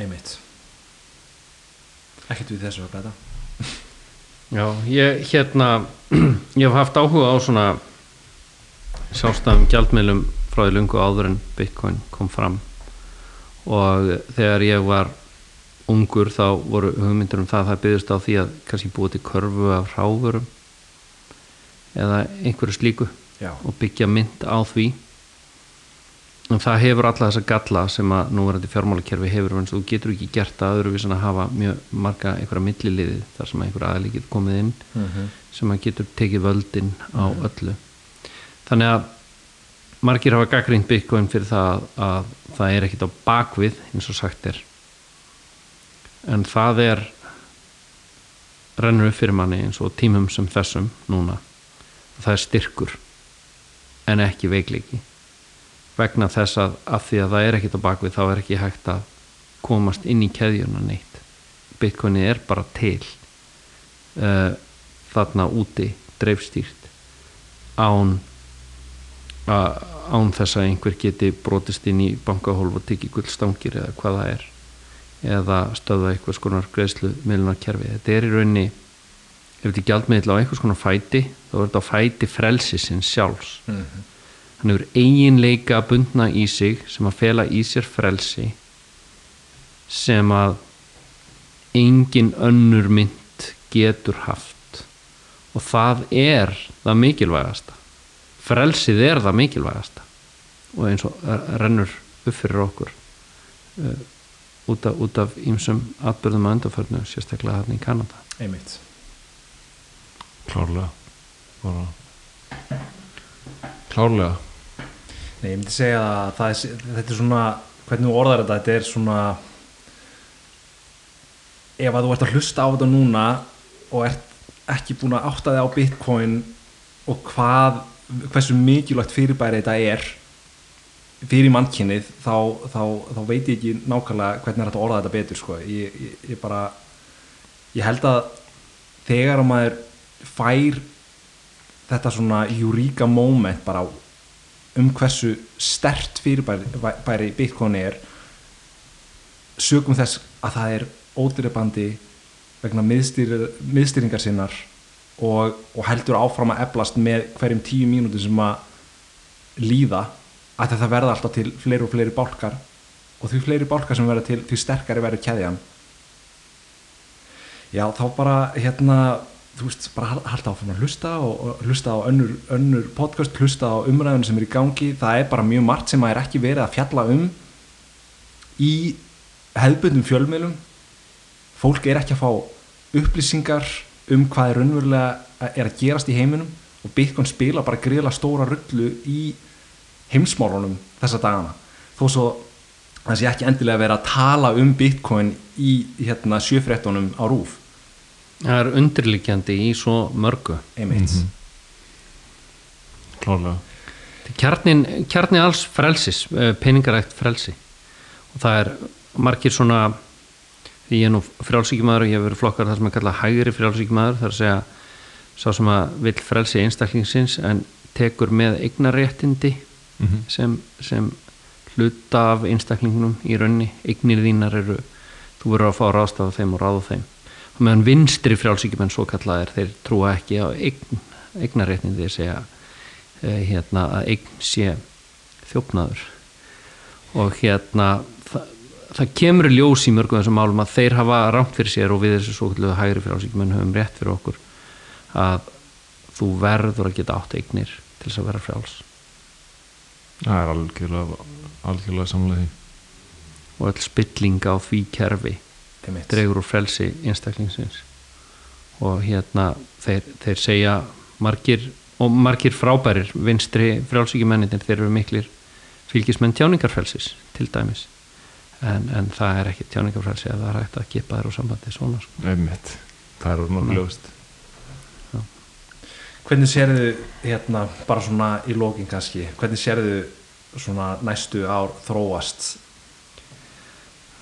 einmitt. Ekkert við þessu að bæta. Já, ég hérna [CLEARS THROAT] ég hef haft áhuga á svona sjálfstæðum gjaldmiðlum frá því lungu áður en Bitcoin kom fram. Og þegar ég var ungur þá voru hugmyndir um það að það byggðist á því að kannski búið til körfu af ráfurum eða einhverju slíku já, og byggja mynd á því. En það hefur alla þessa galla sem að núverandi fjármálakerfi hefur en þú getur ekki gert það öðruvísi en að hafa mjög marga einhverja milliliði þar sem einhverja aðli getur komið inn sem að getur tekið völdin á öllu. Þannig að margir hafa gaggrínt Bitcoin fyrir það að það er ekkit á bakvið eins og sagt er. En það er rennur upp fyrir manni eins og tímum sem þessum núna það er styrkur en ekki veikleiki. Vegna þess að af því að það er ekkit á bakvið þá er ekki hægt að komast inn í keðjuna neitt. Bitcoinið er bara til uh, þarna úti dreifstýrt án a- án þess að einhver geti brotist inn í bankahólf og tekið gullstangir eða hvað það er eða stöða einhvers konar greiðslu miðlunarkerfi þetta er í rauninni ef þetta er gjaldmiðl á einhvers konar fæti þá er þetta á fæti frelsisins sjálfs. Hann hefur eiginleika bundna í sig sem að fela í sér frelsi sem að engin önnur mynd getur haft. Og það er það mikilvægasta. Frelsið er það mikilvægasta. Og eins og rennur upp fyrir okkur uh, út af, ýmsum atbyrðum að undarförnu sérstaklega hann í Kanada. Einmitt klárlega bara klárlega Nei, ég myndi segja að er, þetta er svona hvernig þú orðar þetta, þetta er svona ef að þú ert að hlusta á þetta núna og ert ekki búin að átta þig á Bitcoin og hvað hversu mikilvægt fyrirbæri þetta er fyrir mannkynnið þá, þá, þá veit ég ekki nákvæmlega hvernig er þetta orða þetta betur sko. ég, ég, ég bara ég held að þegar að maður fær þetta svona eureka moment bara um hversu stert fyrirbæri bæri Bitcoin er sögum þess að það er ódýrabandi vegna miðstýr, miðstýringar sinnar og, og heldur áfram að eflast með hverjum tíu mínúti sem að líða að það verða alltaf til fleiri og fleiri bálkar og því fleiri bálkar sem verða til því sterkari verður keðjan. Já þá bara hérna þú veist, bara hal- halda áfram að hlusta og, og hlusta á önnur, önnur podcast, hlusta á umræðinu sem er í gangi. Það er bara mjög margt sem að er ekki verið að fjalla um í hefðbundum fjölmiðlum. Fólk er ekki að fá upplýsingar um hvað er raunverulega er að gerast í heiminum og Bitcoin spila bara greiðlega stóra rullu í heimsmálunum þessa dagana. Þó svo það sé ekki endilega verið að tala um Bitcoin í hérna sjöfréttunum á rúf það er undirliggjandi í svo mörgu. Einmitt. Klárlega. Kjarnin, kjarni alls frelsis eh, peningarækt frelsi. Og það er margir svona því ég er nú frjálsíkjumæður og ég hef verið flokkar það sem er kallað hægri frjálsíkjumæður það er að segja sá sem að vill frelsi einstaklingsins en tekur með eignaréttindi Mhm. sem, sem hluta af einstaklingnum í raunni eignir þínar eru þú verður að fá að ráðstafa þeim og ráða þeim meðan vinstri frjálsíkjumenn svo kallaðir þeir trúa ekki á eign, eignaréttindi þeir segja eh, hérna að eign sé þjófnaður. Og hérna það, það kemur ljós í mörgum þessum málum að þeir hafa rámt fyrir sér og við þessu svo kalluðu hægri frjálsíkjumenn höfum rétt fyrir okkur að þú verður að geta átt eignir til þess að vera frjáls. Það er algjörlega algjörlega samlega því. Og öll spilling á því kerfi dregur úr frelsi einstaklingsins. Og hérna þeir, þeir segja margir og margir frábærir vinstri frjálsíkjumenninir þeir eru miklir fylgismenn tjáningarfrelsis til dæmis. En, en það er ekki tjáningarfrelsi að það er hægt að gepa þér á sambandi svona sko. einmitt, það er nokkuð Ná. ljóst. Hvernig sérðu hérna, bara svona í lókin kannski, hvernig sérðu svona næstu ár þróast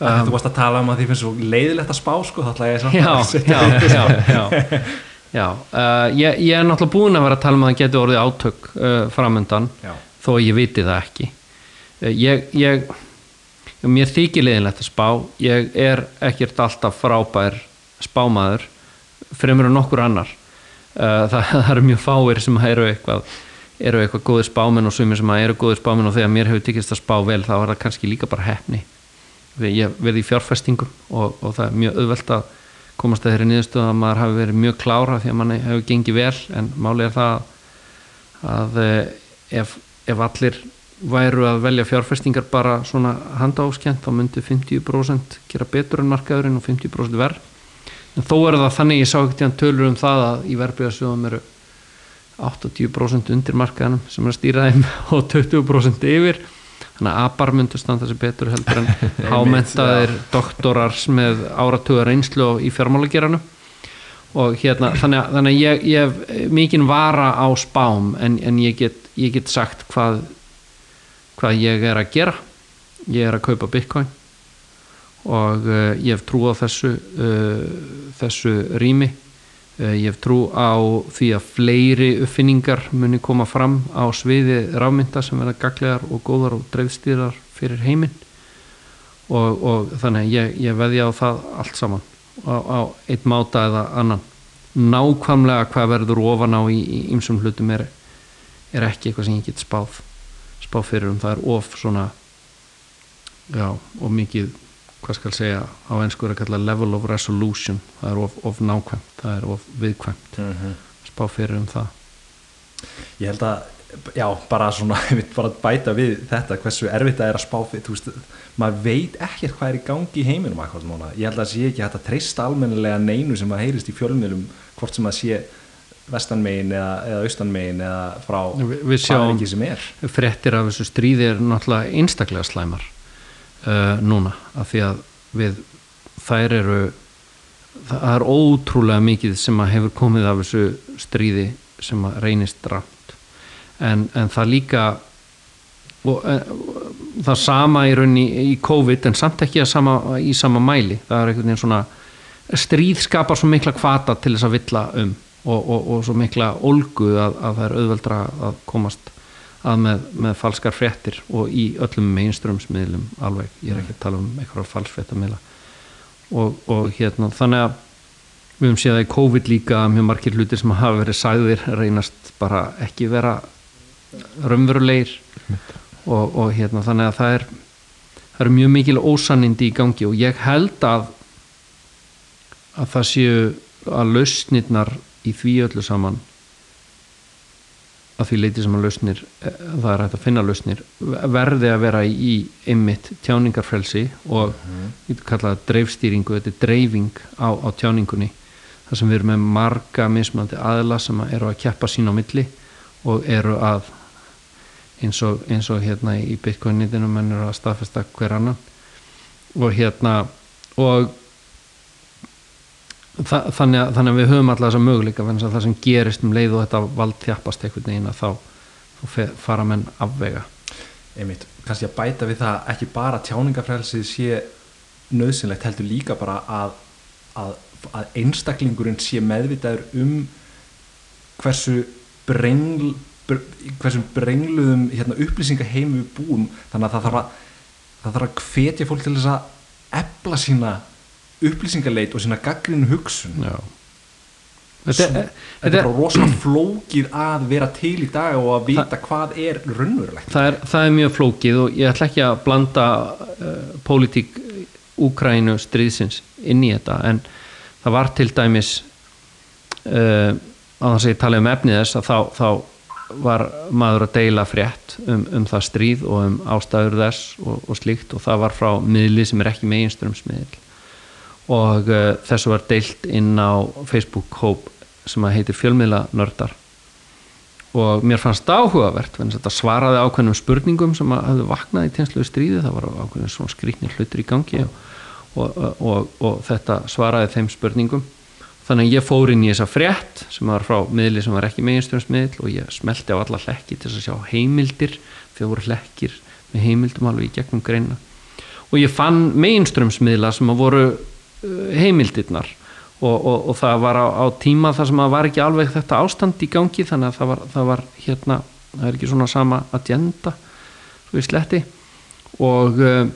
um, þú varst að tala um að því finnst svo leiðilegt að spá sko, þá ætla ég að já, já, já, já. Uh, ég, ég er náttúrulega búin að vera að tala um að það getur orðið átök uh, framöndan þó ég viti það ekki. Uh, ég, ég mér þykir leiðinlegt að spá. Ég er ekkert alltaf frábær spámaður fremur en nokkur annar. Uh, [LAUGHS] það, það eru mjög fáir sem eru eitthvað eru eitthvað góðir spámenn og sumir sem eru góðir spámenn og þegar mér hefur tekist að spá vel þá er það kannski líka bara hefni ég verði í fjárfestingum og, og það er mjög auðvelt að komast að þeirri niðurstöðu að maður hafi verið mjög klára því að mann hefur gengið vel. En málið er það að eh, ef, ef allir væru að velja fjárfestingar bara svona handáskjent þá myndi 50% gera betur en markaðurinn og 50% verð en þó er það þannig ég sá ekkert í hann tölur um það að í verðbríðasjóðum eru 80% undir markaðanum sem er að stýra þeim [LAUGHS] og 20% yfir þannig að apar myndu standa sér betur heldur en [LAUGHS] hámentaðir doktorars með áratugar einslu í fjármálageranum og hérna þannig að, þannig að ég, ég hef mikinn vara á spám en, en ég, get, ég get sagt hvað hvað ég er að gera. Ég er að kaupa bitcoin og uh, ég hef trú á þessu uh, þessu rými ég hef trú á því að fleiri uppfinningar muni koma fram á sviði rafmynda sem verða gaglegar og góðar og dreifstýrar fyrir heiminn. Og, og þannig ég, ég veðja á það allt saman á, á eitt máta eða annan. Nákvæmlega hvað verður ofan á í ymsum hlutum er, er ekki eitthvað sem ég get spáð spáð fyrir um. Það er of svona já, of mikið hvað skal segja á ennsku er að kalla level of resolution það er of, of nákvæmt, það er of viðkvæmt. Mhm. spá fyrir um það. Ég held að já, bara svona, [LAUGHS] ég veit bara bæta við þetta hversu erfitt það er að spá fyrir þú veist, maður veit ekkert hvað er í gangi í heiminum akkur núna, ég held að það sé ekki hægt að treysta almennilega neinu sem að heyrist í fjölmiðlum hvort sem að sé vestanmegin eða, eða austanmegin eða frá Við- við hvað sjáum- ekki sem er. fréttir af þessu stríði er náttúrulega einstaklega slæmar uh, núna af því að við þær eru það er ótrúlega mikið sem að hefur komið af þessu stríði sem að reynist rámt en, en það líka og, uh, það sama í raunni í COVID en samt ekki sama, í sama mæli. Það er einhvern veginn svona stríð skapar svo mikla kvata til þess að villa um og, og, og svo mikla olgu að, að það er auðveldra að komast að með, með falskar fréttir og í öllum mainströmsmiðlum alveg, ég er ekki að tala um eitthvað falsfréttamiðla og, og hérna þannig að við höfum séð að í COVID líka mjög margir hlutir sem hafa verið sagðir reynast bara ekki vera raunverulegir. Og, og hérna þannig að það er það eru mjög mikil ósannindi í gangi og ég held að að það séu að lausnirnar í því öllu saman að því leiti sem að lausnir eh, það er hægt að finna lausnir verði að vera í einmitt tjáningarfrelsi og ég mm kalla það dreifstýringu, þetta er dreifing á, á tjáningunni. Þar sem við erum með marga mismunandi aðla sem eru að keppa sín á milli og eru að eins og, eins og hérna í Bitcoin-nýtinu menn eru að staðfesta hver annan. Og hérna og Þa, þannig, að, þannig að við höfum alltaf þessa möguleika þannig að það sem gerist um leið og þetta vald þjappast einhvern veginn að þá, þá fe- fara menn afvega. Einmitt, kannski að bæta við það ekki bara tjáningafrelsið sé nöðsynlegt heldur líka bara að, að, að einstaklingurinn sé meðvitaður um hversu brengl br hversu brengluðum hérna, upplýsingaheim við búum. Þannig að það þarf að það þarf að hvetja fólk til þess að efla sína upplýsingaleit og sína gaggrinu hugsun. Já. þetta, er bara rosalega flókið að vera til í dag og að vita hvað er raunverulegt. Það, er, það er mjög flókið og ég ætla ekki að blanda uh, pólitík Úkrænu stríðsins inn í þetta en það var til dæmis uh, á þess að ég tala um efnið þess að þá, þá var maður að deila frétt um, um það stríð og um ástæður þess og, og slíkt og það var frá miðli sem er ekki meginströmsmiðl og uh, þessu var deilt inn á Facebook hóp sem að heitir fjölmiðla nördar og mér fannst það áhugavert þetta svaraði ákveðnum spurningum sem að hafðu vaknað í tenslu stríði það var ákveðnum svona skrýtnir hlutur í gangi og, og, og, og þetta svaraði þeim spurningum. Þannig að ég fór inn í þessa frétt sem var frá miðli sem var ekki meginströmsmiðl og ég smelti á alla hlekki til að sjá heimildir þegar voru hlekkir með heimildum alveg í gegnum greina og ég fann meginströmsmiðla sem að voru heimildirnar. Og, og, og það var á, á tíma þar sem að var ekki alveg þetta ástand í gangi þannig að það var, það var hérna, það er ekki svona sama agenda svo í sletti. Og uh,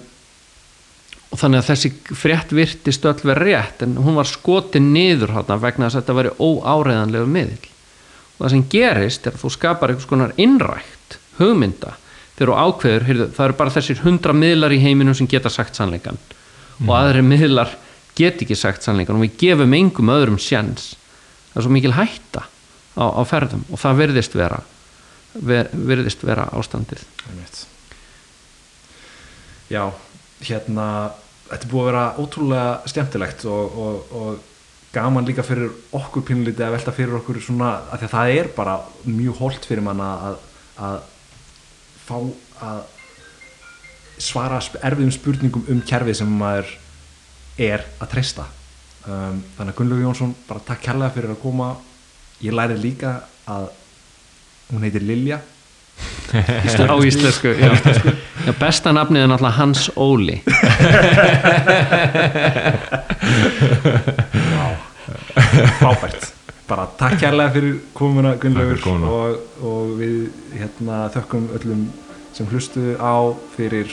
og þannig að þessi frétt virtist öll verið rétt en hún var skotin niður hátna vegna þess að þetta væri óáreðanlegu miðl og það sem gerist er að þú skapar einhvers konar innrækt hugmynda þegar þú ákveður, heyrðu, það eru bara þessir hundra miðlar í heiminum sem geta sagt sannleikan og aðri miðlar get ekki sagt sannleikan og við gefum engum öðrum sjens það er svo mikil hætta á, á ferðum og það virðist vera ver, virðist vera ástandið. Já, hérna þetta er búið að vera ótrúlega skemmtilegt og, og, og gaman líka fyrir okkur pínlítið að velta fyrir okkur svona, að það er bara mjög holt fyrir manna að, að fá að svara erfiðum spurningum um kerfið sem maður er að treysta. Um, þannig að Gunnlaugur Jónsson bara takk kærlega fyrir að koma. Ég lærið líka að hún heitir Lilja. [LAUGHS] Á íslensku. já. [LAUGHS] Já, besta nafnið er náttúrulega Hans Óli. [LAUGHS] Frábært. Bara takk kærlega fyrir komuna Gunnlaugur og, og við hérna, þökkum öllum sem hlustu á fyrir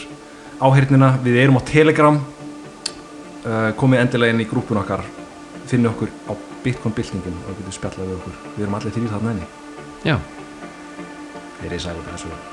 áheyrnina. Við erum á Telegram komið endilega inn í grúpun okkar. Finni okkur á Bitcoin byltingin og getur spjallað við okkur. Við erum allir þrýr þarna enni já, þeir eru sæl og þessu